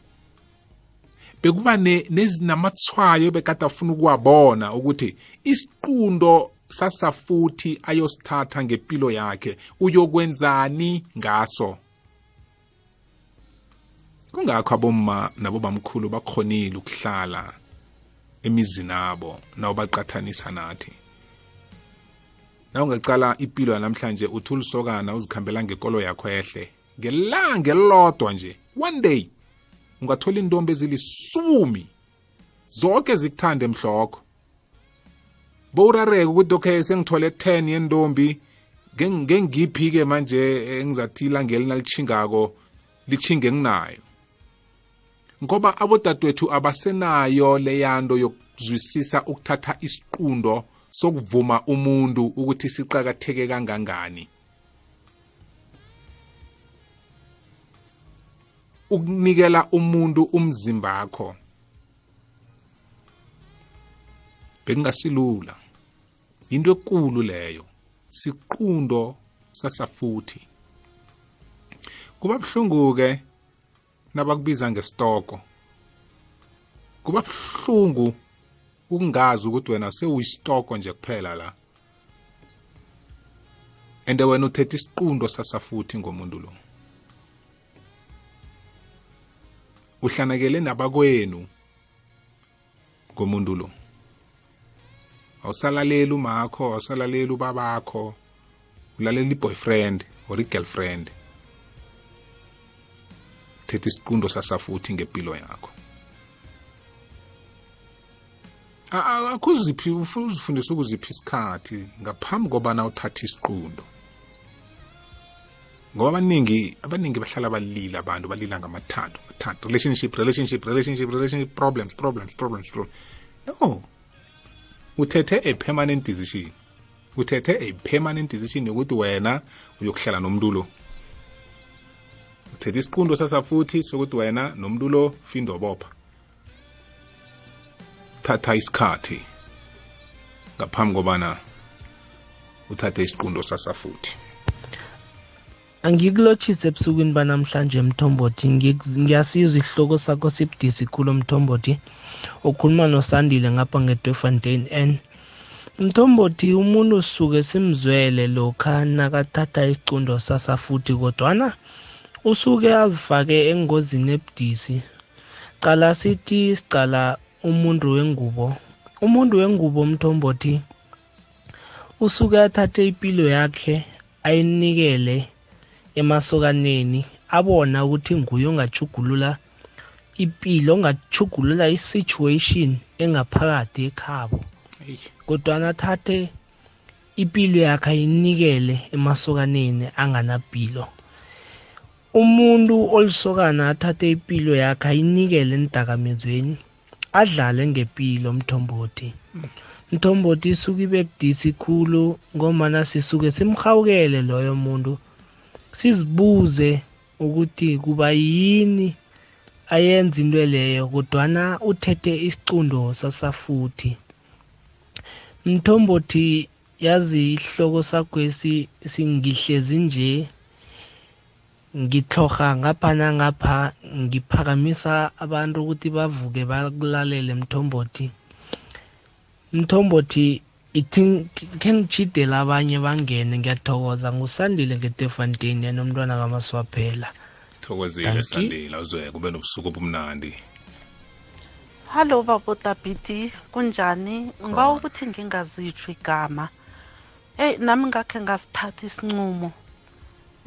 Bekuba nezinamathwayo bekade afuna ukuwabona ukuthi isiqundo sasafuthi ayosithatha ngempilo yakhe uyokwenzani ngaso? Kungakho abomma nabobamkhulu bakhonile ukuhlala. Emizini abo nawo baqathanisa nathi. Na ungacala impilo yanamhlanje uthi ulisokana uzikhambela ngekolo yakho ehle. Ngelanga elilodwa nje one day ungathola intombi ezilisumi. Zonke zikuthande mhlokho. Bowurareka ukuthi okay sengithole 10 yentombi. Ngengiphi-ke manje engizathi ilanga elinalithingako lithinge nginayo? Ngoba abodadewethu abasenayo leyanto yokuzwisisa ukuthatha isiqundo sokuvuma umuntu ukuthi siqakatheke kangangani. Ukunikela umuntu umzimba wakho. Bekungasilula into ekulu leyo siqundo sasafuthi. Kuba buhlungu ke nabakubiza ngesitoko. Kuba buhlungu ukungazi ukuthi wena sewuyisitoko nje kuphela la. And wena uthethe isiqundo sasafuthi ngomuntu lo. Uhlanakele nabakwenu ngomuntu lo. Awusalaleli umakho awusalaleli ubabakho ulalela i-boyfriend or i-girlfriend. Thetha isiqundo sasafuthi ngempilo yakho. Akuziphi uzifundisa ukuziphi isikhathi ngaphambi kobana uthathe isiqundo? Ngoba abaningi abaningi bahlala balila abantu balila ngamathando mathando relationship relationship relationship relationship problems problems problems problems. No. Uthethe a permanent decision. Uthethe a permanent decision yokuthi wena uyokuhlala nomuntu lo. Uthethe isiqundo sasafuthi sokuthi wena nomuntu lo findo bopha thatha isikhathi ngaphambi kobana uthathe isiqundo sasafuthi angikulotshise ebusukwini banamhlanje mthombothi ngiyasizwa isihloko sakho sibudisi khulu mthombothi ukhuluma nosandile ngapha ngedefontein n. Mthombothi umuntu usuke simzwele lokha nakathatha isicundo sasafuthi kodwana usuke azifake engozini ebudisi. Cala sithi sicala umuntu wengubo. Umuntu wengubo mthombothi usuke athathe impilo yakhe ayinikele emasokaneni abona ukuthi nguye ongajugulula impilo ongajugulula i-situation engaphakathi ekhabo. Kodwana athathe impilo yakhe ayinikele emasokaneni anganapilo. Umuntu olisokana athathe impilo yakhe ayinikele enidakamizweni adlale ngempilo mthombothi. Mthombothi isuke ibe budisi khulu ngomana sisuke simhawukele loyo muntu sizibuze ukuthi kuba yini ayenza into leyo kodwana uthethe isicundo sasafuthi. Mthombothi yazi isihloko sakwesi singihlezi nje ngitloga ngapha nangapha ngiphakamisa abantu ukuthi bavuke bakulalele mthombothi. Mthombothi ithi khe ngijidele abanye bangene ngiyathokoza. Ngusandile ngetefontein yanomntwana kamaswaphela. Thokozile Dankie. sandile. Uzwe kube nobusuku obumnandi. Hallo babodabhiti kunjani? Ngiba ukuthi ngingazitsho igama. Eyi nami ngakhe ngasithatha isincumo.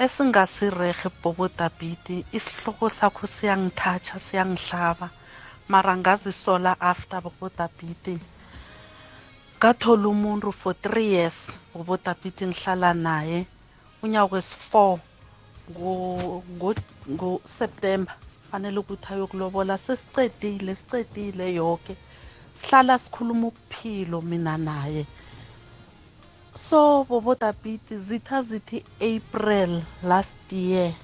Esingasirehe bobodabhiti isihloko sakho siyangithatsha siyangihlaba. Mara ngazisola after bobodabhiti ngathola umuntu for three years bobodabhiti ngihlala naye. Unyaka wesi-four ngo- ngo- ngoseptemba fanele ukuthi ayokulobola sesicedile sicedile yoke. Sihlala sikhuluma ubuphilo mina naye. So bobodabhiti zitha zithi april last year.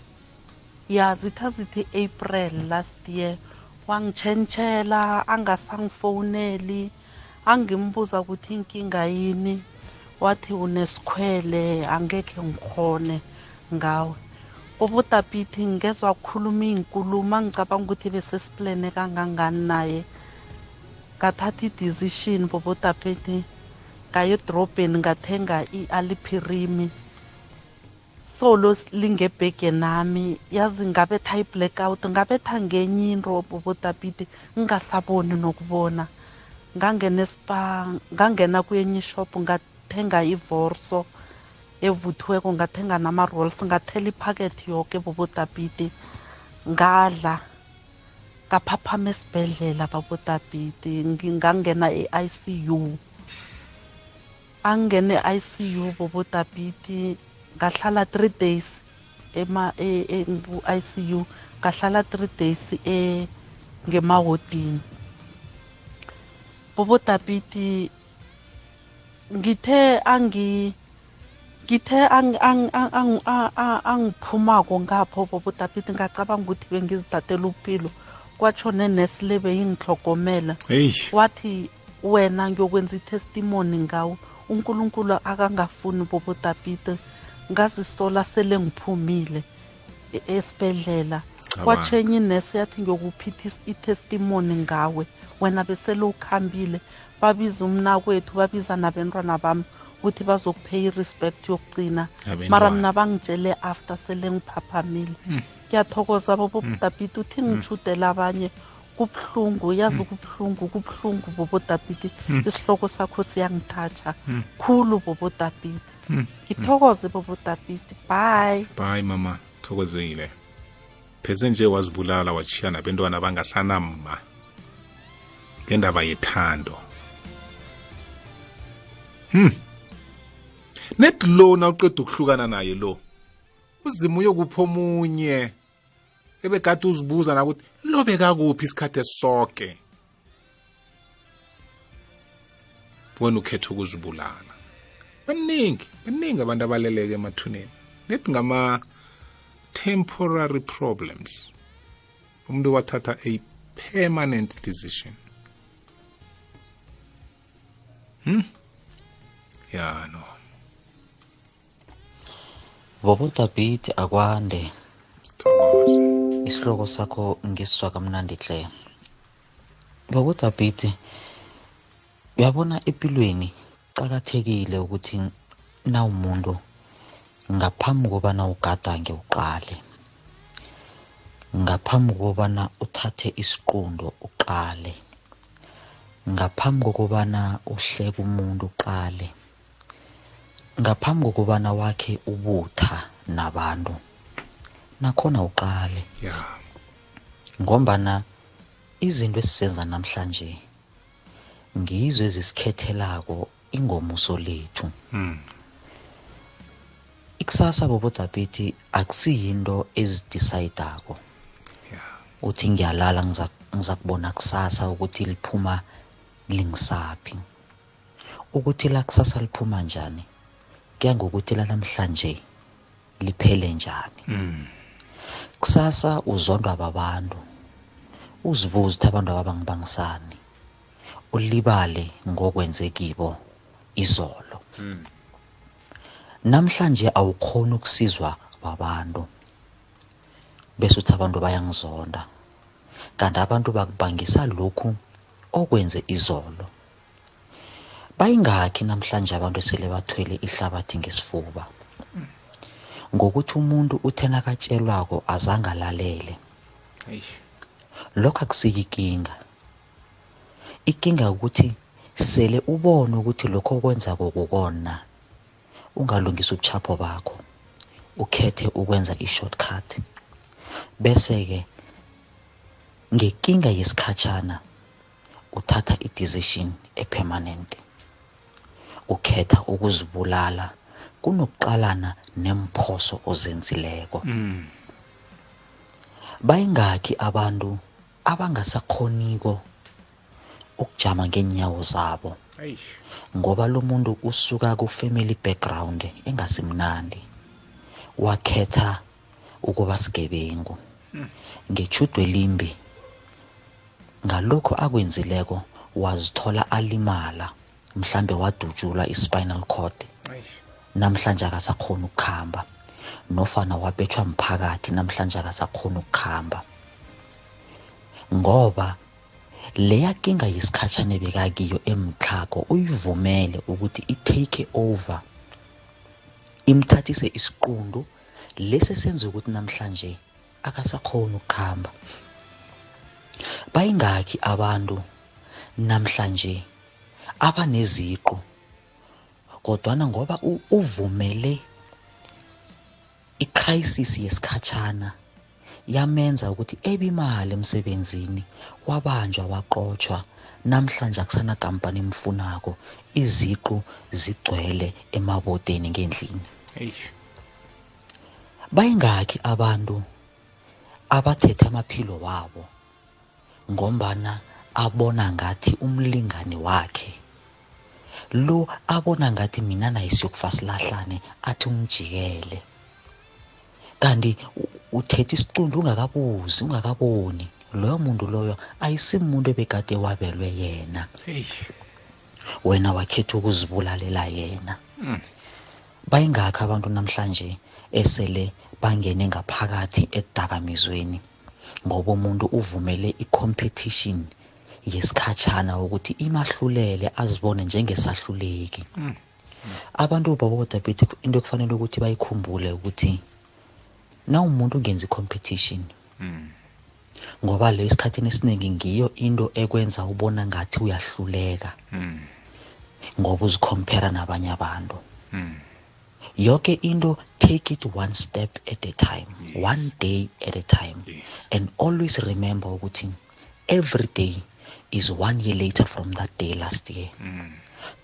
Ya zitha zithi april last year. Wangitshentshela angasangifowuneli angimbuza ukuthi inkinga yini. Wathi unesikhwele angekhe ngikhone ngawe. Ubudapiti ngezwa kukhuluma iy'nkulumo angicabanga ukuthi besesiplene kangangani naye. Ngathatha i-decision bobodapiti ngayo edrobheni ngathenga i-alipirimi. Solo lingebhege nami. Yazi ngabetha i-blackout ngabetha ngenye into bobodapiti ngingasaboni nokubona. Ngangena espa ngangena kwenye ishop ngathenga ivorso evuthiweko ngathenga nama-rolls ngathela iphakethi yoke bobodapiti ngadla ngaphaphama esibhedlela babodapiti ngangena e-icu angene e-icu bobodapiti ngahlala three days ema e- e- ku-icu ngahlala three days e ngemawodini bobodapiti ngithe angi ngithe ang- ang- ang- ang- a- a- angiphumako ngapho bobodapiti ngacabanga ukuthi bengizithathela uphilo. Kwatsho nenesi le beyingihlogomela wathi wena ngiyokwenza itestimony ngawo. Unkulunkulu akangafuni bobodapiti ngazisola sele ngiphumile esibhedlela. Kwatshenye inesi yathi ngiyokuphitha is- itestimony ngawe. Wena besele ukhambile. Babiza umnakwethu babiza nabentwana bami ukuthi bazokupheya i-respect yokugcina mara mna bangitshele after sele ngiphaphamile Mm. ngiyathokoza bobodapiti uthi ngitshudela abanye kubuhlungu yazi kubuhlungu kubuhlungu bobotapiti Mm. isihloko sakho siyangithatha Mm. khulu bobotapiti Mm. ngithokoze bobotapiti bye. Bye mama. Thokozile pheze nje wazibulala wachiya nabentwana bangasanama ngendaba yethando. Hmm. Net lo nawuqeda ukuhlukana naye lo uzima uyokupha omunye. Ebegade uzibuza nakuthi lo bekakuphi isikhathi esisoke? Wena ukhetha ukuzibulala. Baningi baningi abantu abaleleke emathuneni. Nethi ngama temporary problems. Umuntu wathatha a permanent decision. Hmm? Ya no. Bobodabhidi akwande. Isihloko sakho ngisizwa kamnandi hle bobodabhidi uyabona empilweni cakathekile ukuthi nawumuntu ngaphambi kobana ugadange uqale ngaphambi kobana uthathe isiqundo uqale ngaphambi kokobana uhleke umuntu uqale ngaphambi kokobana wakhe ubutha nabantu. Nakhona uqale. Ya. Ngombana izinto esizenza namhlanje ngizo ezisikhethelako ingomuso lethu. Mm. ikusasa bobodabhithi akusiyinto ezidisayidako uthi ngiyalala ngiza- ngizakubona kusasa ukuthi liphuma lingisaphi. Ukuthi la kusasa liphuma njani kuya ngokuthi lanamhlanje liphele njani. Mm. Kusasa uzondwa babantu uzibuze ukuthi abantu ababangibangisani ulibale ngokwenze kibo izolo. Mm. namhlanje awukhoni ukusizwa babantu bese uthi abantu bayangizonda kanti abantu bakubangisa lokhu okwenze izolo. Bayingakhi namhlanje abantu esele bathwele ihlabathi ngesifuba? Ngokuthi umuntu uthe nakatshelwako azange alalele. Lokho akusiyo ikinga. Ikinga ukuthi sele ubone ukuthi lokho okwenzako kukona. Ungalungisa ubuchapho bakho ukhethe ukwenza i-shortcut. Bese-ke ngekinga yesikhatshana uthatha i-decision epermanent. Ukhetha ukuzibulala kunokuqalana nemphoso ozenzileko. Mm. bayingakhi abantu abangasakhoniko ukujama ngeenyawo zabo. Ngoba lo muntu usuka ku-family background engasimnandi wakhetha ukuba sigebengu. Ngetjhudu elimbi ngalokho akwenzileko wazithola alimala mhlambe wadutjulwa i-spinal cord. Namhlanje akasakhoni ukukhamba. Nofana wabethwa mphakathi namhlanje akasakhoni ukukhamba. Ngoba leya kinga yesikhatshana bekakiyo emtlhago uyivumele ukuthi i-take over imthathise isiqundu lesi senza ukuthi namhlanje akasakhoni ukukhamba. Bayingakhi abantu namhlanje abaneziqu. Kodwana ngoba uvumele icrisis yesikhatshana yamenza ukuthi ebe imali emsebenzini wabanjwa waqotshwa namhlanje akusana kampani emfunako iziqu zigcwele emabodeni ngendlini Eish. bayingakhi abantu abathethe amaphilo wabo ngombana abona ngathi umlingani wakhe lo abona ngathi mina naye siyokufa silahlane athi ungijikele. Kanti uthethe isiqundu ungakabuzi ungakaboni. Loyo muntu loyo ayisimuntu ebekade wabelwe yena. Wena wakhetha ukuzibulalela yena. Mm. bayingakho abantu namhlanje esele bangene ngaphakathi edakamizweni ngoba umuntu uvumele i-competition. Yesikhatshana ukuthi imahlulele azibone njengesahluleki. Mm. abantu babodabhithi into ekufanele ukuthi bayikhumbule ukuthi na umuntu ungenza i-competition Mm. ngoba leyo esikhathini esiningi ngiyo into ekwenza ubona ngathi uyahluleka. Mm. ngoba uzikhompera nabanye abantu. Yonke into take it one step at a time. One day at a time. And always remember ukuthi every day is one year later from that day last year. Mm.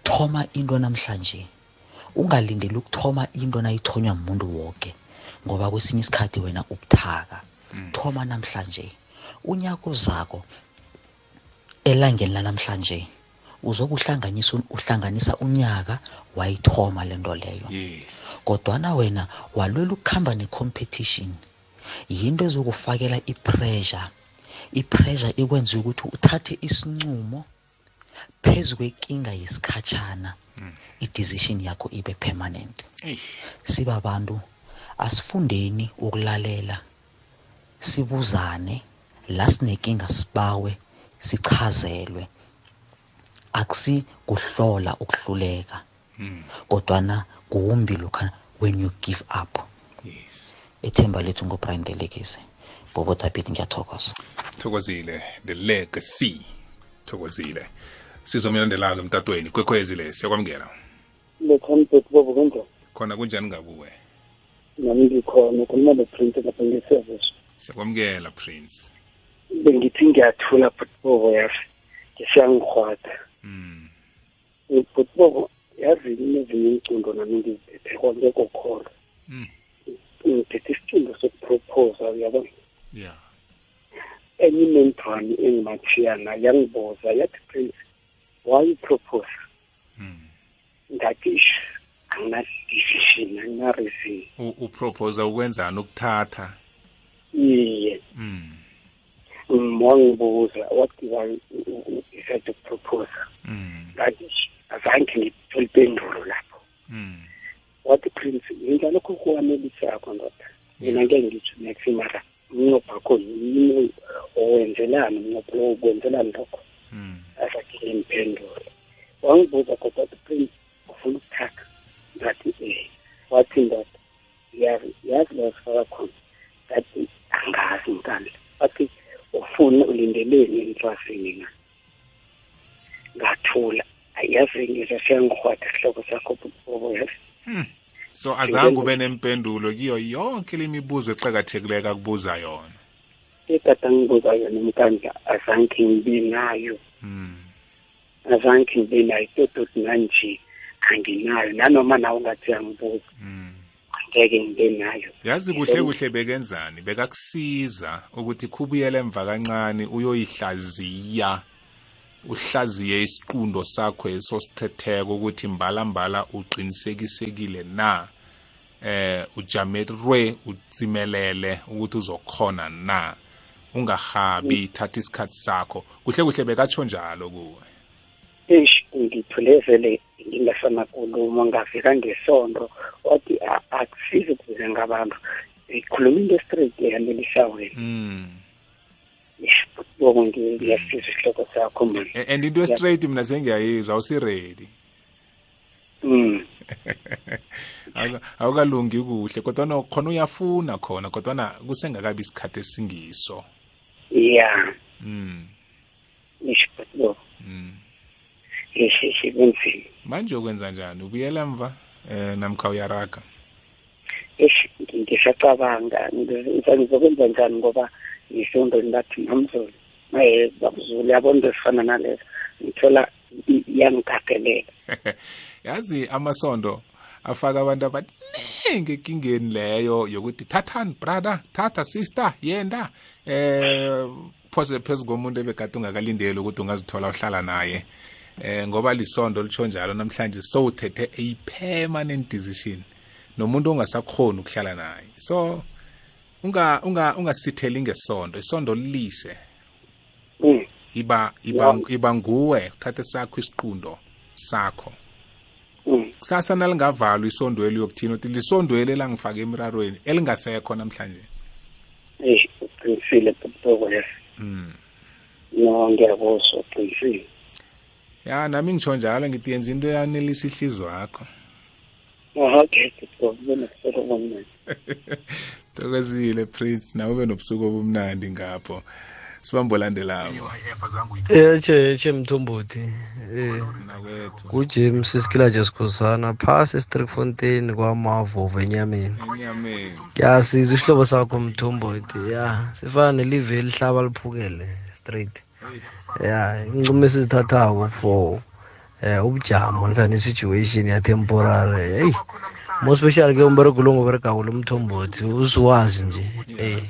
thoma into namhlanje. Ungalindeli ukuthoma into nayithonywa muntu woke ngoba kwesinye isikhathi wena ubuthaka. Thoma namhlanje. Unyako zako elangeni lanamhlanje uzobe uhlanganyisa uhlanganisa unyaka wayithoma lento leyo. Yes. kodwana wena walwela ukuhamba ne-competition. Yinto ezokufakela i-pressure. I-pressure ikwenza ukuthi uthathe isincumo phezu kwenkinga yesikhatshana i-decision yakho ibe permanent. Eish. sibabantu asifundeni ukulalela sibuzane la sinenkinga sibawe sichazelwe. Akusi kuhlola ukuhluleka kodwana kuwumbi lokha when you give up. Yes. Ithemba lethu ngobrian delekise bobo tapiti ngiyathokoza. Thokozile the legacy. Thokozile. Sizomlandelayo emtatweni kwekhwezi le siyakwamukela. Lethambeti bobo kunjani khona kunjani ngakuwe? Nami ngikhona ukhuluma le prince lapha ngeservice siyakwamukela prince. Bengithi ngiyathula bhutbobo yazi ngisiyangihwada bhutbobo yazi nezinye izicundo nami ngizithetheko konke kokholo? Ngithethe isicundo sokuproposa uyabona enye inentwana engimathiyana yangibuza yathi prince why propose ngathi "Ish, angina-decision angina-reason U- upropose ukwenzani ukuthatha? Iye. Mm. Mm, wangibuza what did I decide to propose Mm. ngathi "Ish, azange ngithole ipendulo lapho. Wathi prince yenza lokho kuwanelisakho ndoda mina ngeke ngitsho next mara umnqopho wakho yini owenzelani umnqopho lowo kwenzelani lokho azathi ngimpendulo wangibuza kodwa wathi prince ufuna ukuthatha ngathi eh. Wathi ndoda yazi yazi la sifaka khona. Ngathi angazi nkandla wathi ufuna ulindeleni entwasini na? Ngathula yazi ngizwe siyangihwada isihloko sakho bobo yazi. Hmm. So azange ube nempendulo kiyo yonke le mibuzo eqakathekileyo akubuza yona. Ekade angibuza yona umkandla azange ngibe nayo. Azange ngibe nayo todoti nanje anginayo. Nanoma nawe ungathi angibuza angeke ngibe nayo. Yazi kuhle kuhle bekenzani bekakusiza ukuthi khubuyele emva kancane uyoyihlaziya. Uhlaziye isiqundo sakho esosithetheko ukuthi mbala mbala uqinisekisekile na? Eh ujamerwe utsimelele ukuthi uzokhona na? Ungahabi thatha isikhathi sakho. Kuhle kuhle bekatsho njalo kuwe. Eish ngithule vele ngingasanakhuluma ngafika ngesondo wathi "A- akusizi ukuze ngabantu. Ikhuluma into straight yanelisa wena bobo ngiyasiza isihloko sakho man A- and into straight mina sengiyayizwa awusiredi mm. Awuka- awukalungi kuhle kodwa khona uyafuna khona kodwa kusengakabi isikhathi esingiso. Ya. Mm. ish bobo mm. ish kunzima. Manje ukwenza njani? Ubuyela mva eh namkha uyaraga? Ngisacabanga ngizokwenza njani ngoba ngisondweni bathi namzulu um babuzulu yabona into ezifana nalezo. Ngithola i- iyangigagalela yazi amasondo afaka abantu abaningi ekingeni leyo yokuthi thathani brother thatha sister yenda. Eh phose phezu komuntu ebekade ungakalindeli ukuthi ungazithola uhlala naye. Eh ngoba lisondo litsho njalo namhlanje sowuthethe a permanent decision. Nomuntu ongasakhoni ukuhlala naye. So unga unga ungasitheli ngesondo isondo lise Mm. iba iba iba nguwe uthathe sakho isiqundo sakho. Mm. kusasa nalingavalwa isondweli yokuthina uthi lisondweli elangifaka emirarweni elingasekho namhlanje? Eyi uqinisile bobo yes mm. no ngiyakuzwa uqinisile. Ya nami ngitsho njalo ngithi yenza into yanelisa ihliziyo yakho. Okay tokozile prince nawe ube nobusuku obumnandi ngapho. Sibambo olandelayo eche eche mthombothi. Eh kujames iskilaje sikhosana phasi estrikfontein kwamavovo enyameni. Yasizwa isihlobo sakho mthombothi. Ya sifana nelive elihlaba liphukele straight. Ya incumo esizithathako for eh ubujamo lifana situation ya-temporary heyi mo special ke umberego lo ngoberegako lo mthombothi usiwazi nje eh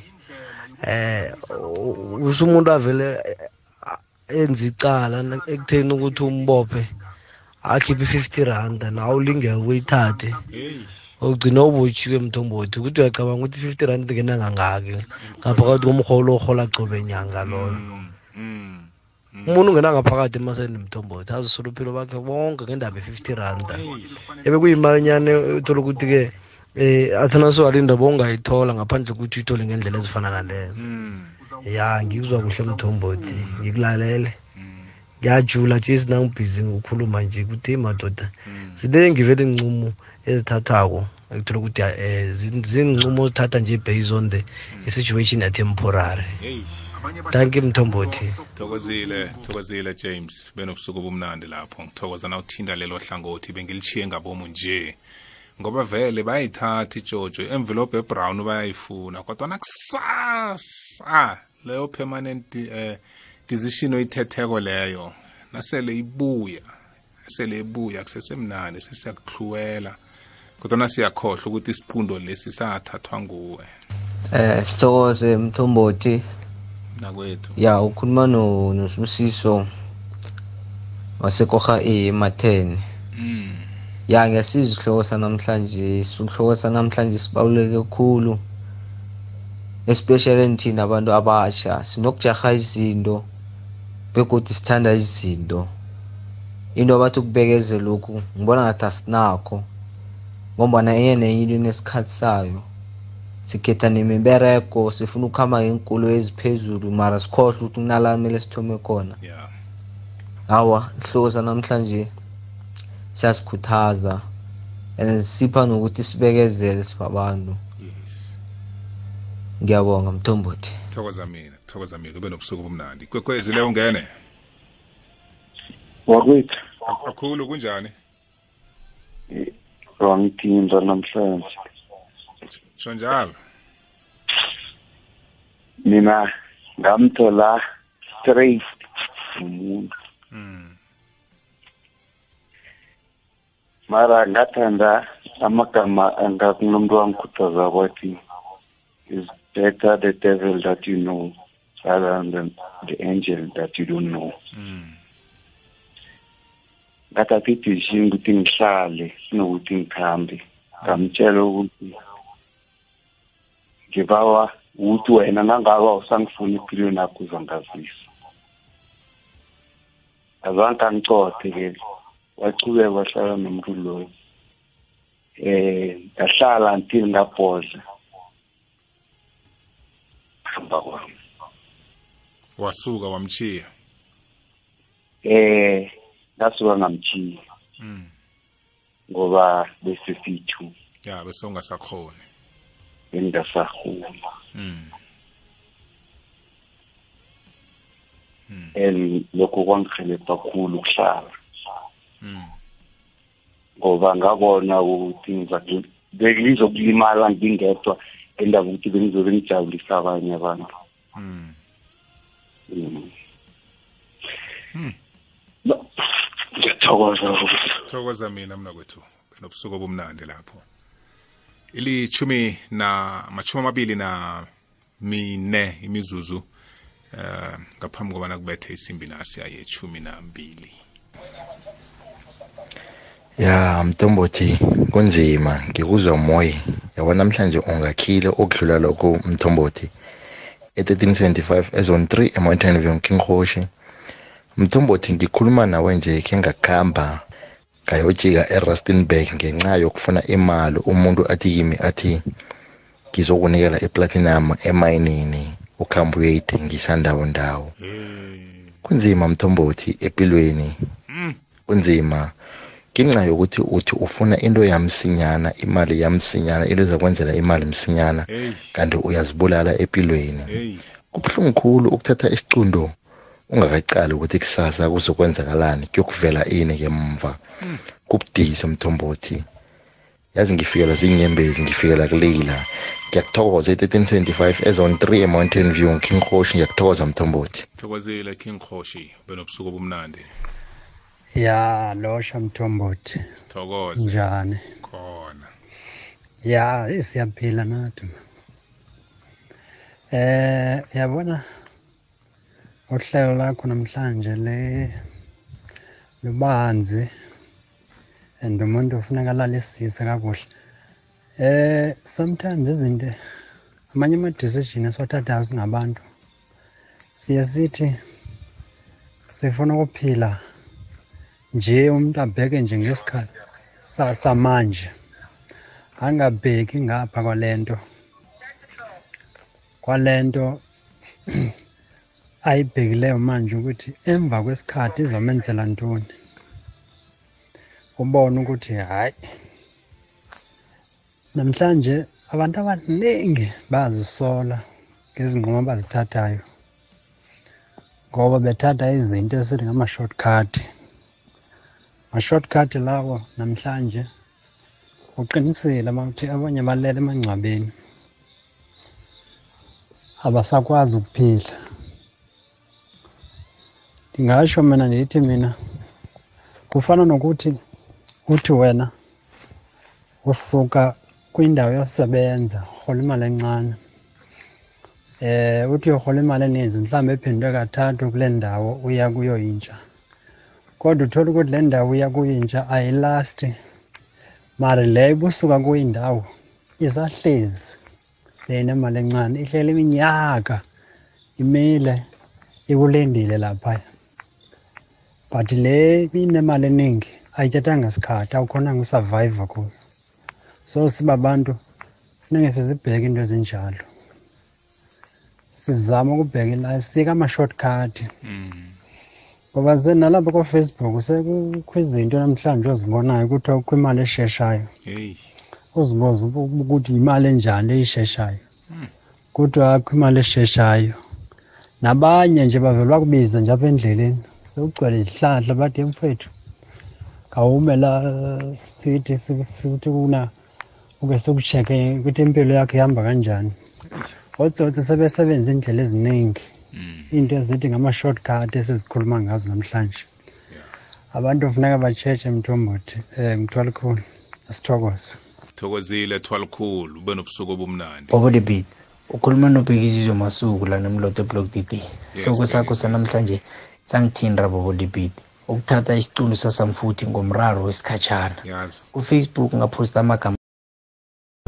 eh usumuntu avele enza icala ekutheni ukuthi umbophe akhiphe i-fifty randa nawe ulingeka ukuyithathe ugcina ubotshiwe mthombothi ukuthi uyacabanga ukuthi i-fifty rand ngena ngangaki ngaphakathi komrholo orhola qobe nyanga loyo. Umuntu ungena ngaphakathi emaseni mthombothi azisula uphilo bakhe bonke ngendaba ye-fifty randa. Ebe kuyimalinyane uthola ukuthi-ke eh athana swali indaba ongayithola ngaphandle ukuthi uyithole ngendlela ezifana nalezo. Ya ngikuzwa kuhle mthombothi ngikulalele. Ngiyajula nje sinangibhizi ngokukhuluma nje ukuthi madoda ziningi vele iy'ncumo ezithathako. Ekuthola ukuthi um zincumo ozithatha nje based on the situation atemporary hey thank you mthombothi thokozile thokozile james. Benobusuku obumnandi lapho. Ngithokoza na uthinda lelo hlangothi bengilichiye ngabomu nje. Ngoba vele bayayithatha ijojo envelope ebrown bayayifuna kodwa nakusasa leyo permanent eh, decision oyithetheko leyo nasele ibuya sele ibuya kusesemnandi sesiyakuhluwela kodwa nasiyakhohlwa ukuthi isiqundo lesi sathathwa nguwe. Eh sithokoze mthombothi. Nakwethu ya ukhuluma no nosibusiso wasekoha ematheni mm. ya ngiyasiza isihloko sanamhlanje isihloko sanamhlanje sibaluleke kakhulu especially thina abantu abasha sinokujaha izinto begodwa sithanda izinto. Into abathi ukubekezela lokhu ngibona ngathi asinakho ngombana enye nenye into inesikhathi sayo. Sikhetha nemiberego sifuna ukuhamba ngeenkolo eziphezulu mara sikhohlwa ukuthi kunala kumele sithome khona. Yeah. hawa isihloko sanamhlanje siyasikhuthaza and sipha nokuthi sibekezele sibabantu. Yes. Ngiyabonga mthombothi. Thokoza mina thokoza mina ube nobusuku obumnandi. Kwekwezi leyo ungene? Wakwethu. Kakhulu kunjani? Wangithinta namhlanje. Sho njalo mina ngamthola straight umuntu mm. mara ngathanda amagama angakunomuntu wangikhuthaza kwathi is better the devil that you know rather than the angel that you don't know. Mm. ngathatha idecision ukuthi ngihlale kunokuthi ngikhambe ngamtshela ukuthi ngibawa ukuthi wena nangaba usangifuna empilweni yakho uzangazisa azange angicothe ke wachubeka wahlala nomuntu loyo eh ngahlala until ngabhodla. Hamba kwami. Wasuka wamchiya eh ngasuka ngamchiya mm. ngoba bese sithu ya bese ungasakhoni bengingasahuma mm. and lokho kwangihelebha kakhulu ukuhlala mm. ngoba ngabona ukuthi ngiza- bengizokulimala ngingedwa endaba ukuthi bengizobe ngijabulisa abanye abantu mm. Mm. Hmm. No, ngiyathokoza ukuthi thokoza mina mna kwethu benobusuku obumnandi lapho ilithumi na machumi amabili na mine imizuzu uh, ngaphambi kobana kubethe isimbi nasiya yechumi nambili. Ya mthombothi kunzima. Ngikuzwa moya yabo namhlanje ungakhile okudlula lokho mthombothi e-1375 ezone 3 emountain view kinghoshi mthombothi ngikhuluma nawe nje khe ngakuhamba ngayojika erustenburg ngenxa yokufuna imali. Umuntu athi kimi athi ngizokunikela iplatinum emayinini ukhambe uyoyithengisa ndawo ndawo. Kunzima mthombothi empilweni kunzima. Ngenxa yokuthi uthi ufuna into yamsinyana imali yamsinyana into ezakwenzela imali msinyana hey kanti uyazibulala empilweni hey kubuhlungu khulu ukuthatha isicundo ungakacali ukuthi kusasa kuzokwenzakalani kuyokuvela ini ngemva? Mm. kubudisa mthombothi yazi ngifikela zinyembezi ngifikela kulila ngiyakuthokoza i-1375 ezone 3 emountain view kinghoshi ngiyakuthokoza mthombothi thokozile king khoshi benobusuku obumnandi. Ya losha mthombothi thokoze. Njani? Khona. Ya eh, siyaphila nathi. Eh yabona? Uhlelo lakho namhlanje lubanzi and umuntu ufuneka alalisise kakuhle. Eh sometimes izinto amanye ama-decision esiwathathayo singabantu siye sithi sifuna ukuphila nje umuntu abheke nje ngesikhathi sa- samanje angabheki ngapha kwalento kwalento ayibhekileyo manje ukuthi emva kwesikhathi izomenzela ntoni? Ubone ukuthi hayi namhlanje abantu abaningi bayazisola ngezinqumo abazithathayo ngoba bethatha izinto esithi ngama-shortcut. Ma-shortcut lawo namhlanje uqinisile uma ukuthi abanye balele emangcwabeni abasakwazi ukuphila. Ndingasho mina ndithi mina kufana nokuthi uthi wena usuka kwindawo yosebenza urhola imali encane. Eh uthi urhola imali eninzi mhlawumbe ephindwe kathathu kule ndawo uya kuyo intsha. Kodwa uthola ukuthi le ndawo uya kuyo intsha ayilasti. Mari le busuka kuyo indawo isahlezi le nemali encane ihlele iminyaka imile ikulindile laphaya. But le inemali eningi ayithathanga sikhathi awukhonanga usurvive kuyo. So siba bantu funeke sizibheke into ezinjalo. Sizame ukubheka ilife sike ama-shortcut. Ngoba ze nalapha kofacebook sekukho izinto namhlanje ozibonayo ukuthi kukho imali esheshayo. Hey. Uzibuze ubu- ukuthi imali enjani eyisheshayo. Kodwa akho imali esheshayo. Nabanye nje bavele bakubiza nje apha endleleni. Sekugcwele izihlahla bathi mfethu. Khawume la sithi sithi kuna uke sikusheke ukuthi impilo yakho ihamba kanjani. Otsotsi sebesebenza indlela eziningi into ezithi ngama-shortcut esizikhuluma ngazo namhlanje. Abantu funeka batshetshe mthombothi um mthwalikhulu asithokoze. Thokozile thwalikhulu ube nobusuku obumnandi. Bobo the beat ukhuluma nobhekisizwe masuku lana emloto block dd hloko sakho sanamhlanje sangithinda bobo the beat ukuthatha isiculu sasamfuthi ngomraro wesikhatshana. Yazi. Kufacebook ngaphosta amagama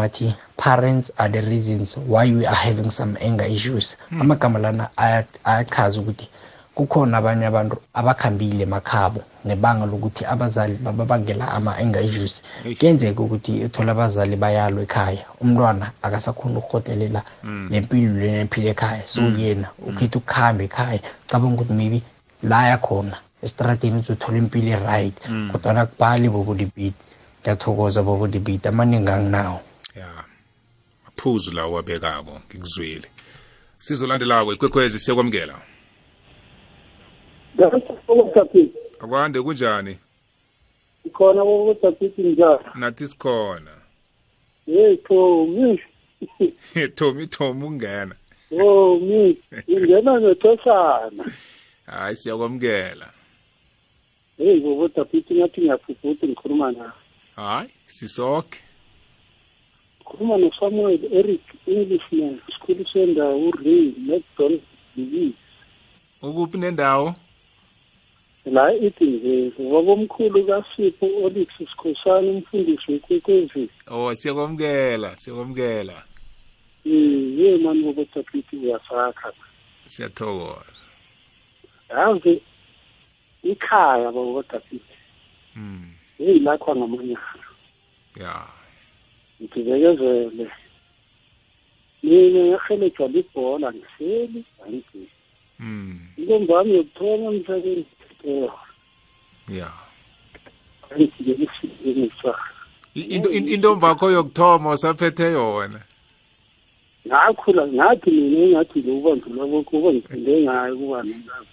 athi parents are the reasons why we are having some anger issues. Hmm. amagama lana aya- ayachaza ukuthi kukhona abanye abantu abakhambile emakhabo ngebanga lokuthi abazali bababangela ama-anger issues. Kuyenzeka ukuthi uthola abazali bayalwa ekhaya umntwana akasakhona ukuhotelela Mm. nempilo lena ephila ekhaya. So Mm. yena ukhetha ukuhamba ekhaya cabanga ukuthi maybe la yakhona esitradeni uzothola impilo e-right Mm. kodwana kubhali bobodibit ngiyathokoza bobodibit amaningi anginawo. Ya aphuzu lawo wabekako ngikuzwile. Sizolandelako ikwekhwezi siyakwamukela. Akwande kunjani? Khona kokuthathisa njani nathi sikhona. Hey Thomi. Thomi thomi ungena. Thomi ingena ngexeshana hayi siyakwamukela. Hey kokuthathisa ngathi ngiyafufutha ngikhuluma na hayi sisoke. Ngikhuluma noSamuel Eric Englishman isikhulu sendawo uRay McDonald Disease. Ukuphi nendawo? La idingezi wabomkhulu kaSipho Olix Sikhosana umfundisi wekwekwezi oh siyakwamukela siyakwamukela. Ye mani kokuthathisa uyasakha. Siyathokoza. Yazi ikhaya bakothathisa mm. hey lakho ngamanyana ya. Ngibekezele. Mina ngihelejwa libhola ngihleli angigisi mm. intombi yami yokuthoma emhlabeni eh, ya. Angigile isiisa I- into- in- intombi yakho yokuthoma usaphethe yona? Ngakhula ngathi mina engathi lo ubandlula kuba ngithende ngayo kuba nomntana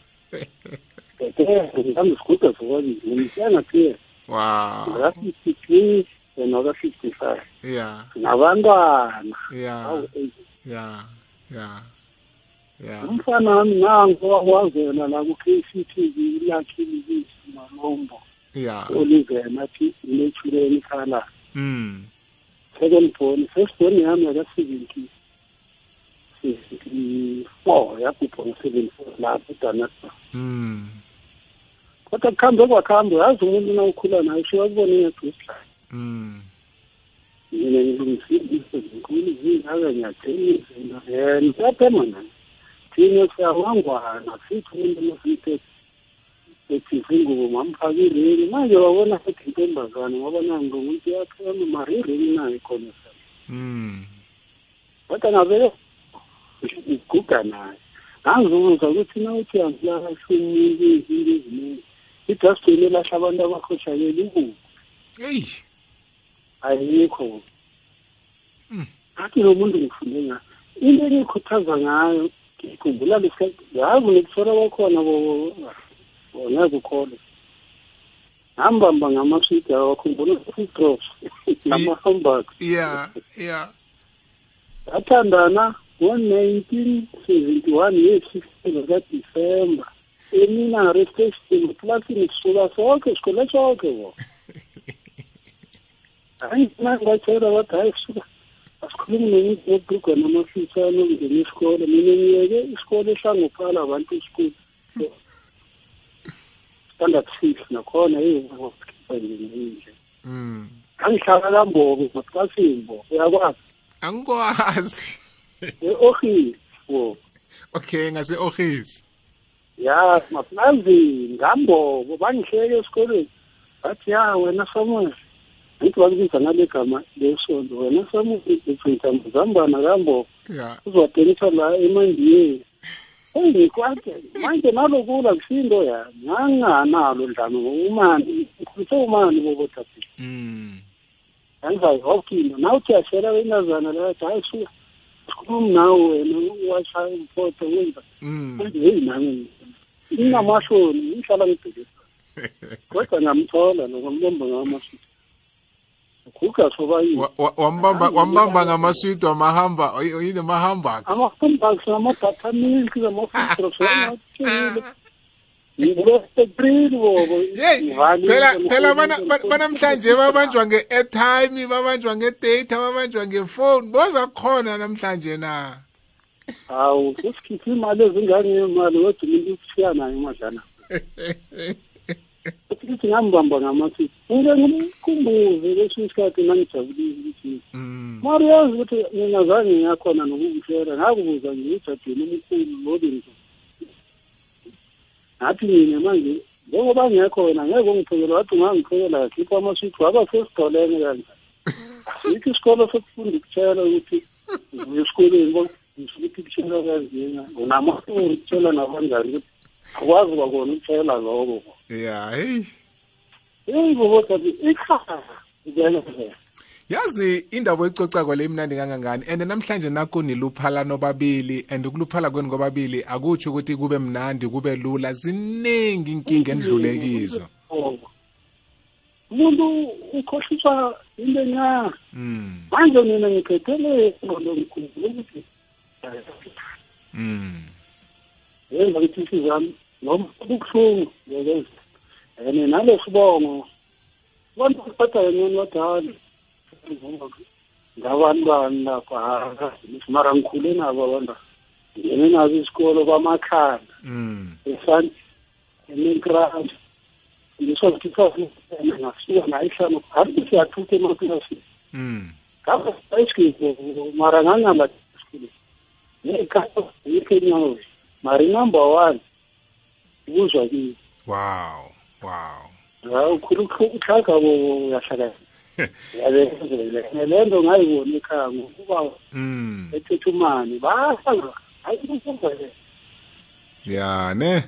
Ngiyakukhuthaza ukuthi ngiyana phe. Wow. Ngathi sikhi enoga 55. Yeah. Nabantwana. Yeah. Yeah. Yeah. Yeah. Umfana wami nangu wazena la ku KCT yakhe libizi malombo. Yeah. Olivena athi nethuleni khala. Mm. Second born, first born yami ka 70. sixty-four yabhubha ngo-seventy-four hmm. kodwa kuhambe kwakuhambe yazi umuntu na ukhula naye ushiwa kubona ingathi usihlaye hmm. mina ngilungisile izinkokhulu zingaka ngiyathena izinto eh, yena siyaphema nani thina siyawangwana sithi umuntu masimthethe ethise ingubo mamfake ireni manje wabona futhi intombazane ngoba nango umuntu yaphema marireni nayo khona hmm. kodwa ngavele uguga naye. Ngazuza ukuthi na uthi angilahla umuntu izinto eziningi idustini elahla abantu abakhoshakele ibuku eyi. Ayikho. Hmm. Ngathi lo muntu ngifunde ngayo into engikhuthaza ngayo ngikhumbula yazi nekusola kwakhona bona kukhole hambamba ngamashida wakhumbula drops nama-hamburg ya ya athandana ngo-1971 ye-16 zikadisemba eminari station ekilasini sisuka sonke sikhule sonke bona hayi nangibatshela bathi hayi kusuka asikhulumi nomuntu nobhrugwana amafitshane okungena isikole mina ngiyeke isikole ehlangophala abantu isikulu standard six nakhona eyikhipha njenindle mm. ngangihlala kambobe ngokasini bo uyakwazi? Angikwazi. E-ohisi bo okay ngase-office ya maplazini ngambobo bangihleke esikolweni. Bathi ya wena samuel. Angithi bakubiza ngale gama lesonto wena samuel ithintambuzambana kambobo ya. Uzwadenisa la emandiyeni eyi ngikwade manje nalokula kusinto yami nganganalo dlame umani ngikhulise umani bobotaphi Mm. angizayi yoke into nawe uthi yashela wenazana lathi hayi suka. Sikhulumi nawe wena washa impotho wenza. Mm. manje heyi nami inamahloni ngihlala ngibhekisa kodwa ngamthola nokwambamba ngamaswidi guga soba yini? Wa- wa- wambamba wambamba ngamaswidi wamahamba yini ama-hamburgs ama-hamburgs nama-butter milk phela phela bana- bana- banamhlanje babanjwa nge-airtime babanjwa nge-data babanjwa ngefoni boza khona namhlanje na? Hawu sesikhiphe imali ezingangemali kodwa umuntu ukushiya nayo emadlana ukuthi ngambamba ngamaswidi ngike ngimkhumbuze leso isikhathi nangijabulile ukuthi mari yazi ukuthi mina zange ngiyakhona nokukutshela ngakubuza nje ujadini omkhulu lobinzo ngathi mina manje njengoba ngekho wena ngeke ungiphekela wathi ungangiphekela kakhipha amaswidi waba sesitolene kanje. Yikho isikolo sokufunda ukutshela ukuthi ngibuye esikoleni ngisuke ukuthi kutshela kanzima unamafuni ukutshela nabangani ukuthi akwazi kwakona ukutshela lokho. Ya heyi heyi bobodabi ikhaya ubelezela yazi indaba ecocako le imnandi kangangani? And namhlanje nakho niluphala nobabili and ukuluphala kwenu kobabili akutsho ukuthi kube mnandi kube lula. Ziningi inkinga endlulekizo. Umuntu ukhohliswa into encane Mm, manje mina ngiphethele ingqondo ngikhumbula ukuthi mm, yenza ukuthi inhliziyo yami noma kubuhlungu ngekenza and nalesibongo abantu baphatha kancane badala ngabantwana lapha mara ngikhule nabo abantu ngene nabo isikolo kwamakhanda mm. esan emenkrant ngisokuthi ngasuka nayihlanu hayi siyathutha emakilasini Mm. ngapha esikhipo mara ngangihamba esikoleni ngekhato yikhenyawo mara inumber one ukuzwa kimi wow wow hayi ukhula uhlaga bo yabenzele le nto ngayibona ekhaya ngokuba Mm. ethethumane bahlala hayi kumbele ya ne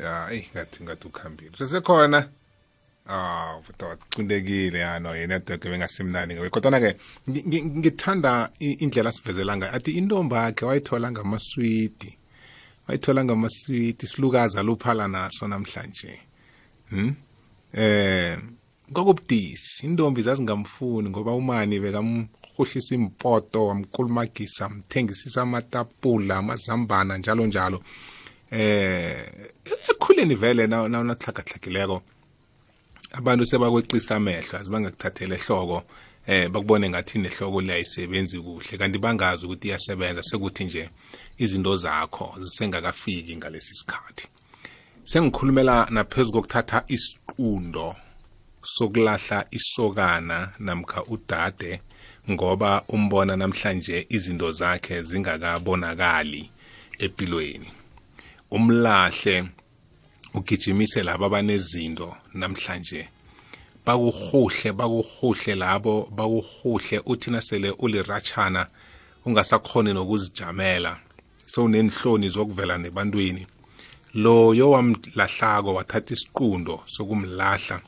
ya eyi ngathi ngathi ukhambile. Sesekhona ah futhi wacindekile ya no yena deke bengasimnani ngawe kodwa ke ngi- ngi- ngithanda indlela sivezela ngayo. Athi intombi yakhe wayithola ngamaswidi wayithola ngamaswidi silukazi luphala naso namhlanje. Hmm? eh kokubudisi intombi zazingamfuni ngoba umani bekamrhuhlisa impoto wamkulumagisa mthengisisa amatapula amazambana njalo njalo. Eh ekhuleni vele na na- natlhagatlhagileko abantu sebakweqisa amehlo azibangakuthathela ehloko. Eh bakubone ngathi nehloko liyayisebenzi kuhle kanti bangazi ukuthi iyasebenza sekuthi nje izinto zakho zisengakafiki ngalesi sikhathi. Sengikhulumela naphezu kokuthatha isiqundo. Sokulahla isokana namkha udade ngoba umbona namhlanje izinto zakhe zingakabonakali empilweni. Umlahle ugijimise labo abanezinto namhlanje. Bakuhuhle bakuhuhle labo bakuhuhle. Uthi nasele uliratshana ungasakhoni nokuzijamela. Sowunenhloni zokuvela nebantwini. Loyo wamlahlako wathatha isiqundo sokumlahla.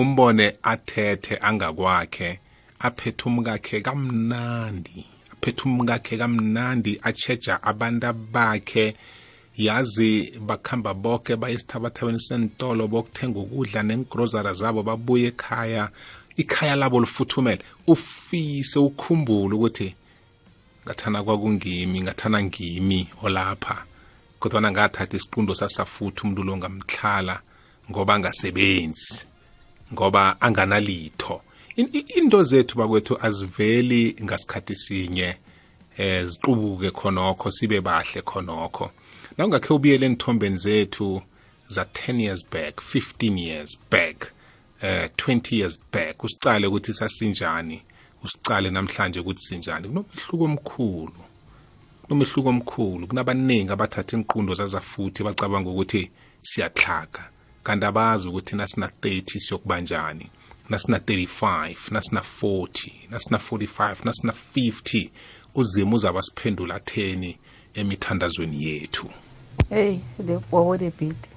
Umbone athethe angakwakhe aphethe umkakhe kamnandi aphethe umkakhe kamnandi acheja abantu bakhe yazi bakhamba bonke baye esithabathabeni sentolo bokuthenga ukudla nengrozara zabo babuye ekhaya. Ikhaya labo lifuthumele ufise ukhumbule ukuthi ngathana kwakungimi ngathana ngimi olapha kodwana ngathatha isiqundo sasafutha umuntu lo ngamhlala ngoba angasebenzi. Ngoba anganalitho. Into zethu bakwethu aziveli ngasikhathi sinye eh ziqubuke khonokho sibe bahle khonokho. Na ungakhe ubuyele enthombeni zethu za 10 years back 15 years back eh 20 years back usicale ukuthi sasinjani usicale namhlanje ukuthi sinjani. Kunomehluko omkhulu kunomehluko omkhulu. Kunabaningi abathatha inqundo zazafuthi bacabanga ukuthi siyaxhaga kanti abazi ukuthi nasina 30 siyokubanjani nasina 35 nasina 40 nasina 45 nasina 50 uzima uzaba siphendula 10 emithandazweni yethu Hey, le bobo the beat.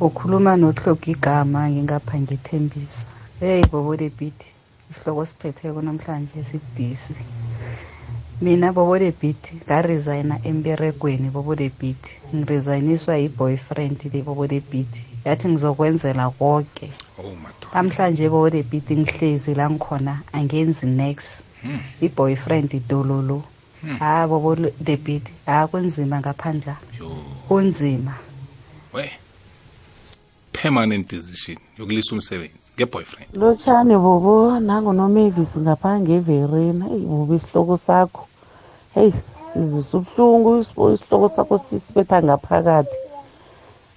Ukhuluma nohloga igama ngingapha ngithembisa. Hey bobo the beat. Isihloko siphetheko namhlanje sibudisi. Mina bobo the beat ngaresigna emberegweni bobo the beat. Ngiresignishwa yi-boyfriend le bobo the beat. Yathi ngizokwenzela konke. oh Namhlanje bobo the beat ngihlezi la ngikhona angenzi next. Hmm. I-boyfriend idololo. Hmm. Bobo the beat. Ah kunzima ngaphandla. Kunzima. permanent decision yokulisa umsebenzi nge-boyfriend. Lotshani bobo nangunomavis ngapha ngeverena eyi bobo isihloko sakho. Heyi sizisa ubuhlungu isihloko sakho sisibetha ngaphakathi.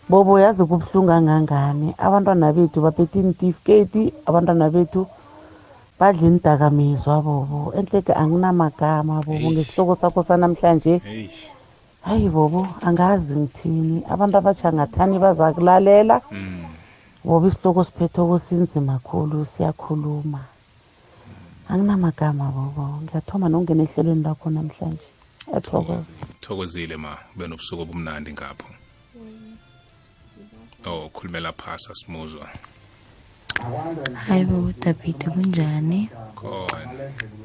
Bobo yazi kubuhlungu kangangani? Abantwana bethu baphethe intifiketi abantwana bethu badla inidakamizwa bobo. Enhleke anginamagama bobo ngesihloko sakho sanamhlanje. Hayi bobo angazi ngithini. Abantu abatsha ngathani baza bobo isihloko siphetheko sinzima khulu siyakhuluma. Anginamagama bobo ngiyathoma nokungena ehlelweni lakho namhlanje. Yathokoza thokozile ma ube nobusuku obumnandi ngapho. Oh khulumela phasi asimuzwa hayi bo dabide kunjani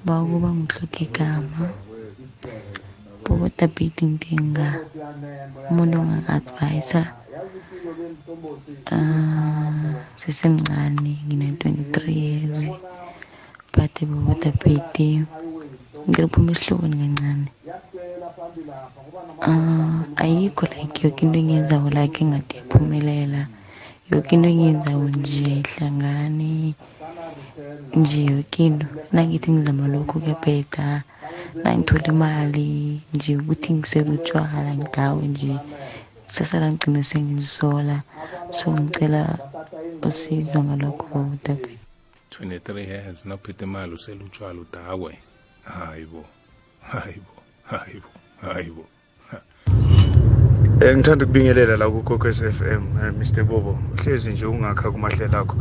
bakuba ngihloga igama bobo dabide ngidinga umuntu onga-advisa sesemncane ngine-twenty-three years. But bobo dabide uphuma esihlokweni kancane. Um ayikho like yoke into engiyenzako like engade iphumelela yoke into engiyenzako nje hlangani nje yoke into. Nangithi ngizama lokhu kuyabheda nangithola imali nje ukuthi ngisele utshwala nje kusasa ngigcina sengizisola so ngicela usizo ngalokho babudabhi 23 years naphethe imali uselutshwala udakwe hayi bo. Hayi bo. Hayi bo. Hayi bo. Eh ngithanda ukubingelela la ku Kokwes FM eh, Mr Bobo. Uhlezi nje ungakha kumahlela akho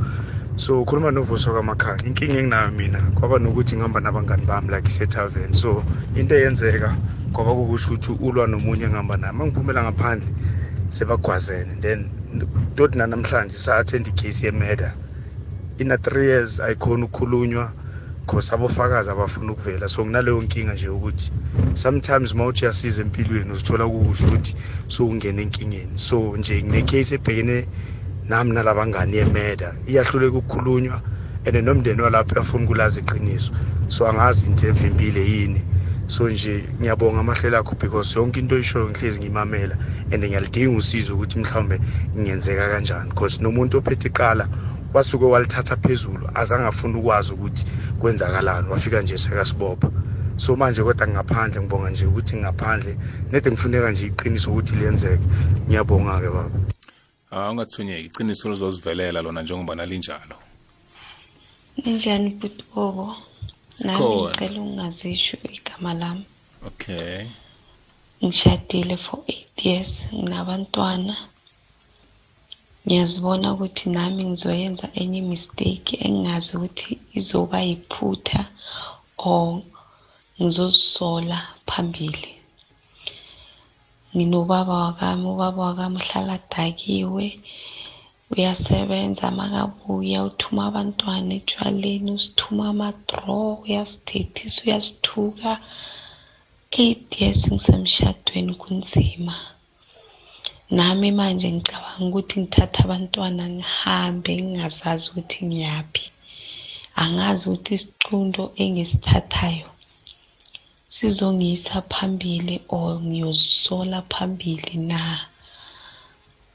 so ukhuluma novuso kwamakhaya inkinga enginayo mina kwaba nokuthi ngihamba nabangani bami like ise tavern so into eyenzeka kwaba kukusho ukuthi ulwa nomunye ngihamba naye. Mangiphumela ngaphandle sebagwazene then toti nanamhlanje sa-attend icase yemurder ina 3 years ayikhona ukukhulunywa cause abofakazi abafuna ukuvela. So nginaleyo nkinga nje ukuthi sometimes uma uthi uyasiza empilweni uzithola kukusho ukuthi sowungena enkingeni. So nje ngine-case ebhekene nami nalabangani yemeda iyahluleka ukukhulunywa and nomndeni walapho uyafuna ukulazi iqiniso. So angazi into evimbile yini. So nje ngiyabonga amahlelo akho because yonke into oyishoyo ngihlezi ngimamela and ngiyalidinga usizo ukuthi mhlawumbe ngenzeka kanjani. Because nomuntu ophethe iqala wasuke walithatha phezulu azange afuna ukwazi ukuthi kwenzakalani wafika nje sekasibopha. So manje kodwa ngaphandle ngibonga nje ukuthi ngaphandle nede ngifuneka nje iqiniso ukuthi liyenzeke ngiyabonga-ke baba. Ah ungathunyeki iqiniso lizozivelela lona njengoba nalinjalo. Ninjani bhuti bobo? Nami ngicela ungazisho igama lami. okay Ngishadile for eight years, nginabantwana. ngiyazibona ukuthi nami ngizoyenza enye mistake engingazi ukuthi izoba yiphutha or ngizozisola phambili nginobaba wakami ubaba wakami uhlala adakiwe uyasebenza makabuya uthuma abantwana etshwaleni usithuma ama-draw uyasithethisa uyasithuka. Eight years ngisemshadweni kunzima. Nami manje ngicabanga ukuthi ngithatha abantwana ngihambe ngingazazi ukuthi ngiyaphi. Angazi ukuthi isicundo engisithathayo sizongiyisa phambili or ngiyozisola phambili na?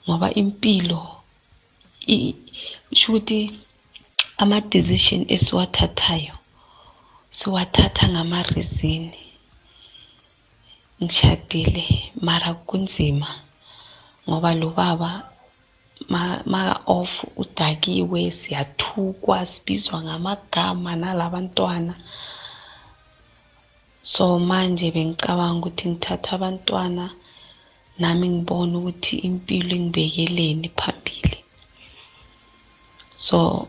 Ngoba impilo sho ukuthi ama-decision esiwathathayo siwathatha ngama-reason ngishadile mara kunzima ngoba lo baba maka-off udakiwe siyathukwa sibizwa ngamagama nalabantwana. So manje bengicabanga ukuthi ngithatha abantwana nami ngibone ukuthi impilo engibekeleni phambili. So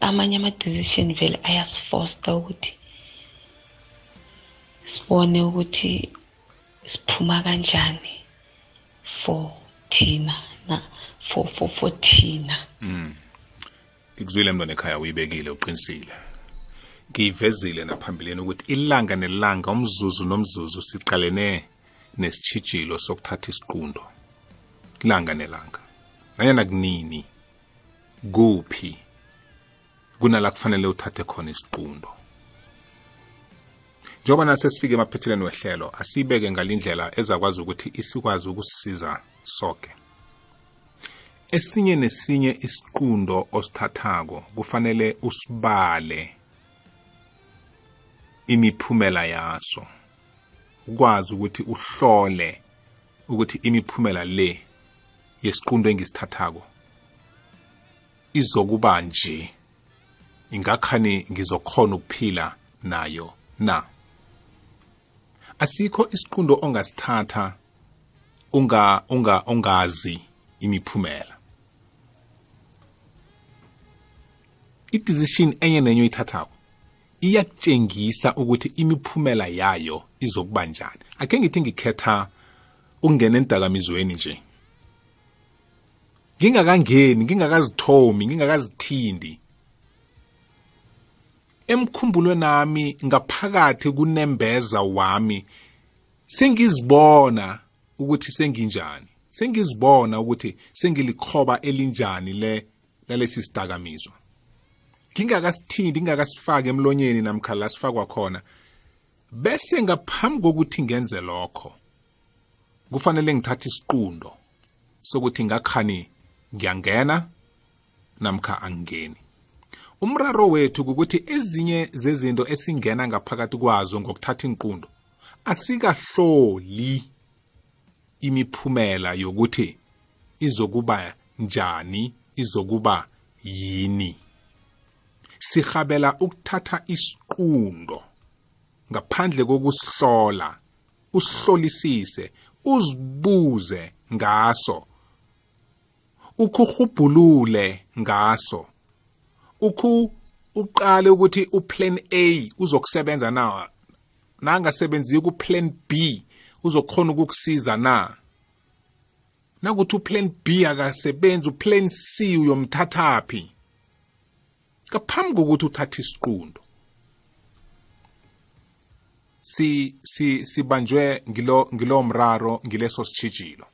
amanye ama-decision vele ayasifosta ukuthi sibone ukuthi siphuma kanjani for thina na for for for thina. Mm. Ikuzwile mntwana ekhaya uyibekile uqinisile. Ngiyivezile naphambilini ukuthi ilanga nelanga umzuzu nomzuzu siqalene nesitshijilo sokuthatha isiqundo. Ilanga nelanga. Nanyana kunini? Kuphi? Kunala kufanele uthathe khona isiqundo. Njengoba nasesifike emaphethelweni wehlelo asiyibeke ngalindlela ezakwazi ukuthi isikwazi ukusisiza sonke esinye nesinye isiqundo osithathako kufanele usibale imiphumela yaso. Ukwazi ukuthi uhlole ukuthi imiphumela le yesiqundo engisithathako izokuba nje ingakhani ngizokhona ukuphila nayo na? Asikho isiqundo ongasithatha unga unga ongazi imiphumela. I-decision enye nenye oyithathako iyakutshengisa ukuthi imiphumela yayo izokuba njani. Akhe ngithi ngikhetha ukungena endakamizweni nje. Ngingakangeni ngingakazithomi ngingakazithindi. Emkhumbulweni nami ngaphakathi kunembeza wami sengizibona ukuthi senginjani. Sengizibona ukuthi sengilikhoba elinjani le lalesi sidakamizwa. Ngingakasithindi ngingakasifaki emlonyeni namkha la sifakwa khona. Bese ngaphambi kokuthi ngenze lokho kufanele ngithathe isiqundo sokuthi ngakhani ngiyangena namkha angingeni umraro wethu ukuthi ezinye zezinto esingena ngaphakathi kwazo ngokuthatha inqundo asikahloli imiphumela yokuthi izokuba njani izokuba yini. Sihabela ukuthatha isiqundo ngaphandle kokusihlola usihlolisise uzibuze ngaso ukuhubhulule ngaso. Ukhu uqale ukuthi uplan A uzokusebenza na? Nangasebenzi ku plan B uzokhona ukukusiza na? Nakuthi uplan B akasebenzi uplan C uyomthathaphi? Ngaphambi kokuthi uthathe isiqundo. Si si sibanjwe ngilo ngilo mraro ngileso sitshijilo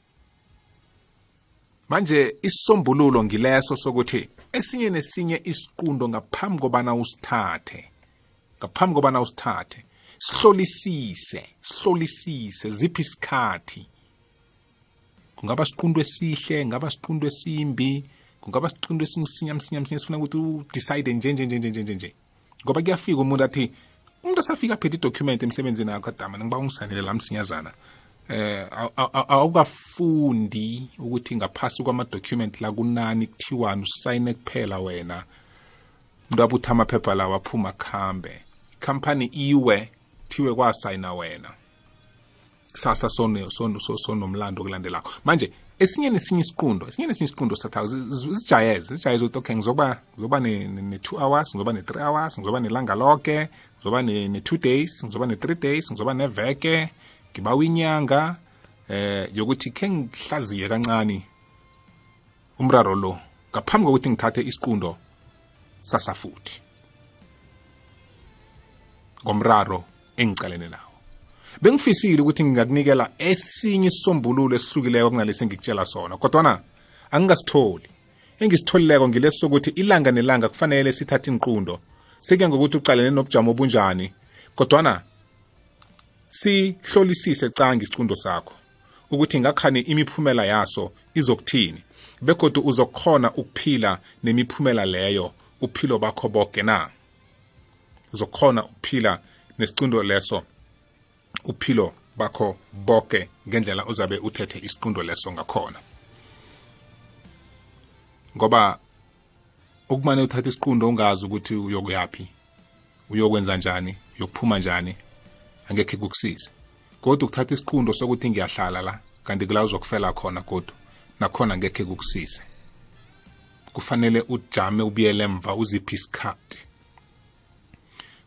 manje isombululo ngileso sokuthi esinye nesinye isiqundo ngaphambi kobana usithathe ngaphambi kobana usithathe sihlolisise sihlolisise ziphi isikhathi. Kungaba siqundo esihle ngaba siqundo esimbi kungaba siqindo esimsinya msinya msinya sifuna ukuthi udecide nje nje nje nje nje nje ngoba kuyafika umuntu athi umuntu asafika aphethe idocument emsebenzini yakho adama ngiba ungisanele la msinyazana. Eh awukafundi ukuthi ngaphasi kwama-document la kunani kuthiwani usayine kuphela wena umuntu abutha amaphepha lawa aphuma khambe. Ikhampani iwe thiwe kwasayina wena. Kusasa sonomlando okulandelako manje esinye nesinye isiqundo esinye nesinye isiqundo sithathayo zijayeze zijayeze ukuthi okay ngizoba ngizoba ne-two hours ngizoba ne-three hours ngizoba nelanga lonke ngizoba ne-two days ngizoba ne-three days ngizoba neveke ngibawa inyanga eh yokuthi khe ngihlaziye kancane umraro lo ngaphambi kokuthi ngithathe isiqundo sasafuthi. Ngomraro engicalene nawo. Bengifisile ukuthi ngingakunikela esinye isisombululo esihlukileko kunalesi engikutshela sona kodwana angingasitholi. Engisitholileko ngilesi sokuthi ilanga nelanga kufanele sithathe inqundo. Sekuya ngokuthi ucalene nobujamo obunjani kodwana sihlolisise canga isicundo sakho ukuthi ngakhani imiphumela yaso izokuthini begodu uzokhona ukuphila nemiphumela leyo uphilo bakho bonke na? Uzokhona ukuphila nesicundo leso uphilo bakho bonke ngendlela ozabe uthethe isiqundo leso ngakhona. Ngoba ukumane uthatha isiqundo ungazi ukuthi uyokuyaphi uyokwenza njani uyokuphuma njani angekhe kukusize. Kodwa ukuthatha isiqundo sokuthi ngiyahlala la kanti kula uzokufela khona kodwa nakhona angekhe kukusize. Kufanele ujame ubuyele emva uziphi isikhathi.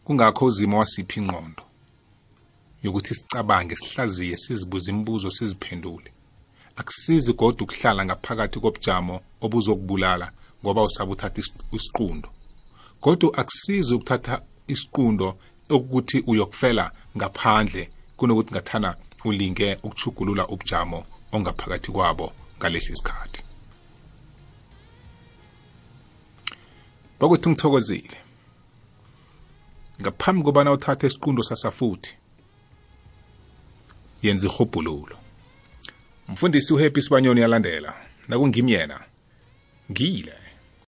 Kungakho uzima wasiphi ingqondo yokuthi sicabange sihlaziye sizibuze imibuzo siziphendule. Akusizi kodwa ukuhlala ngaphakathi kobujamo obuzokubulala ngoba usaba uthatha isiqundo. Kodwa akusizi ukuthatha isiqundo ukuthi uyokufela ngaphandle kunokuthi ngathana ulinge ukuchugulula ubujamo ongaphakathi kwabo ngalesi sikhathi. Bakuthi ngithokozile. Ngaphambi kobana uthathe isiqundo sasafuthi yenza ihobhululo umfundisi uhappy sibanyoni yalandela nakungimi yena ngile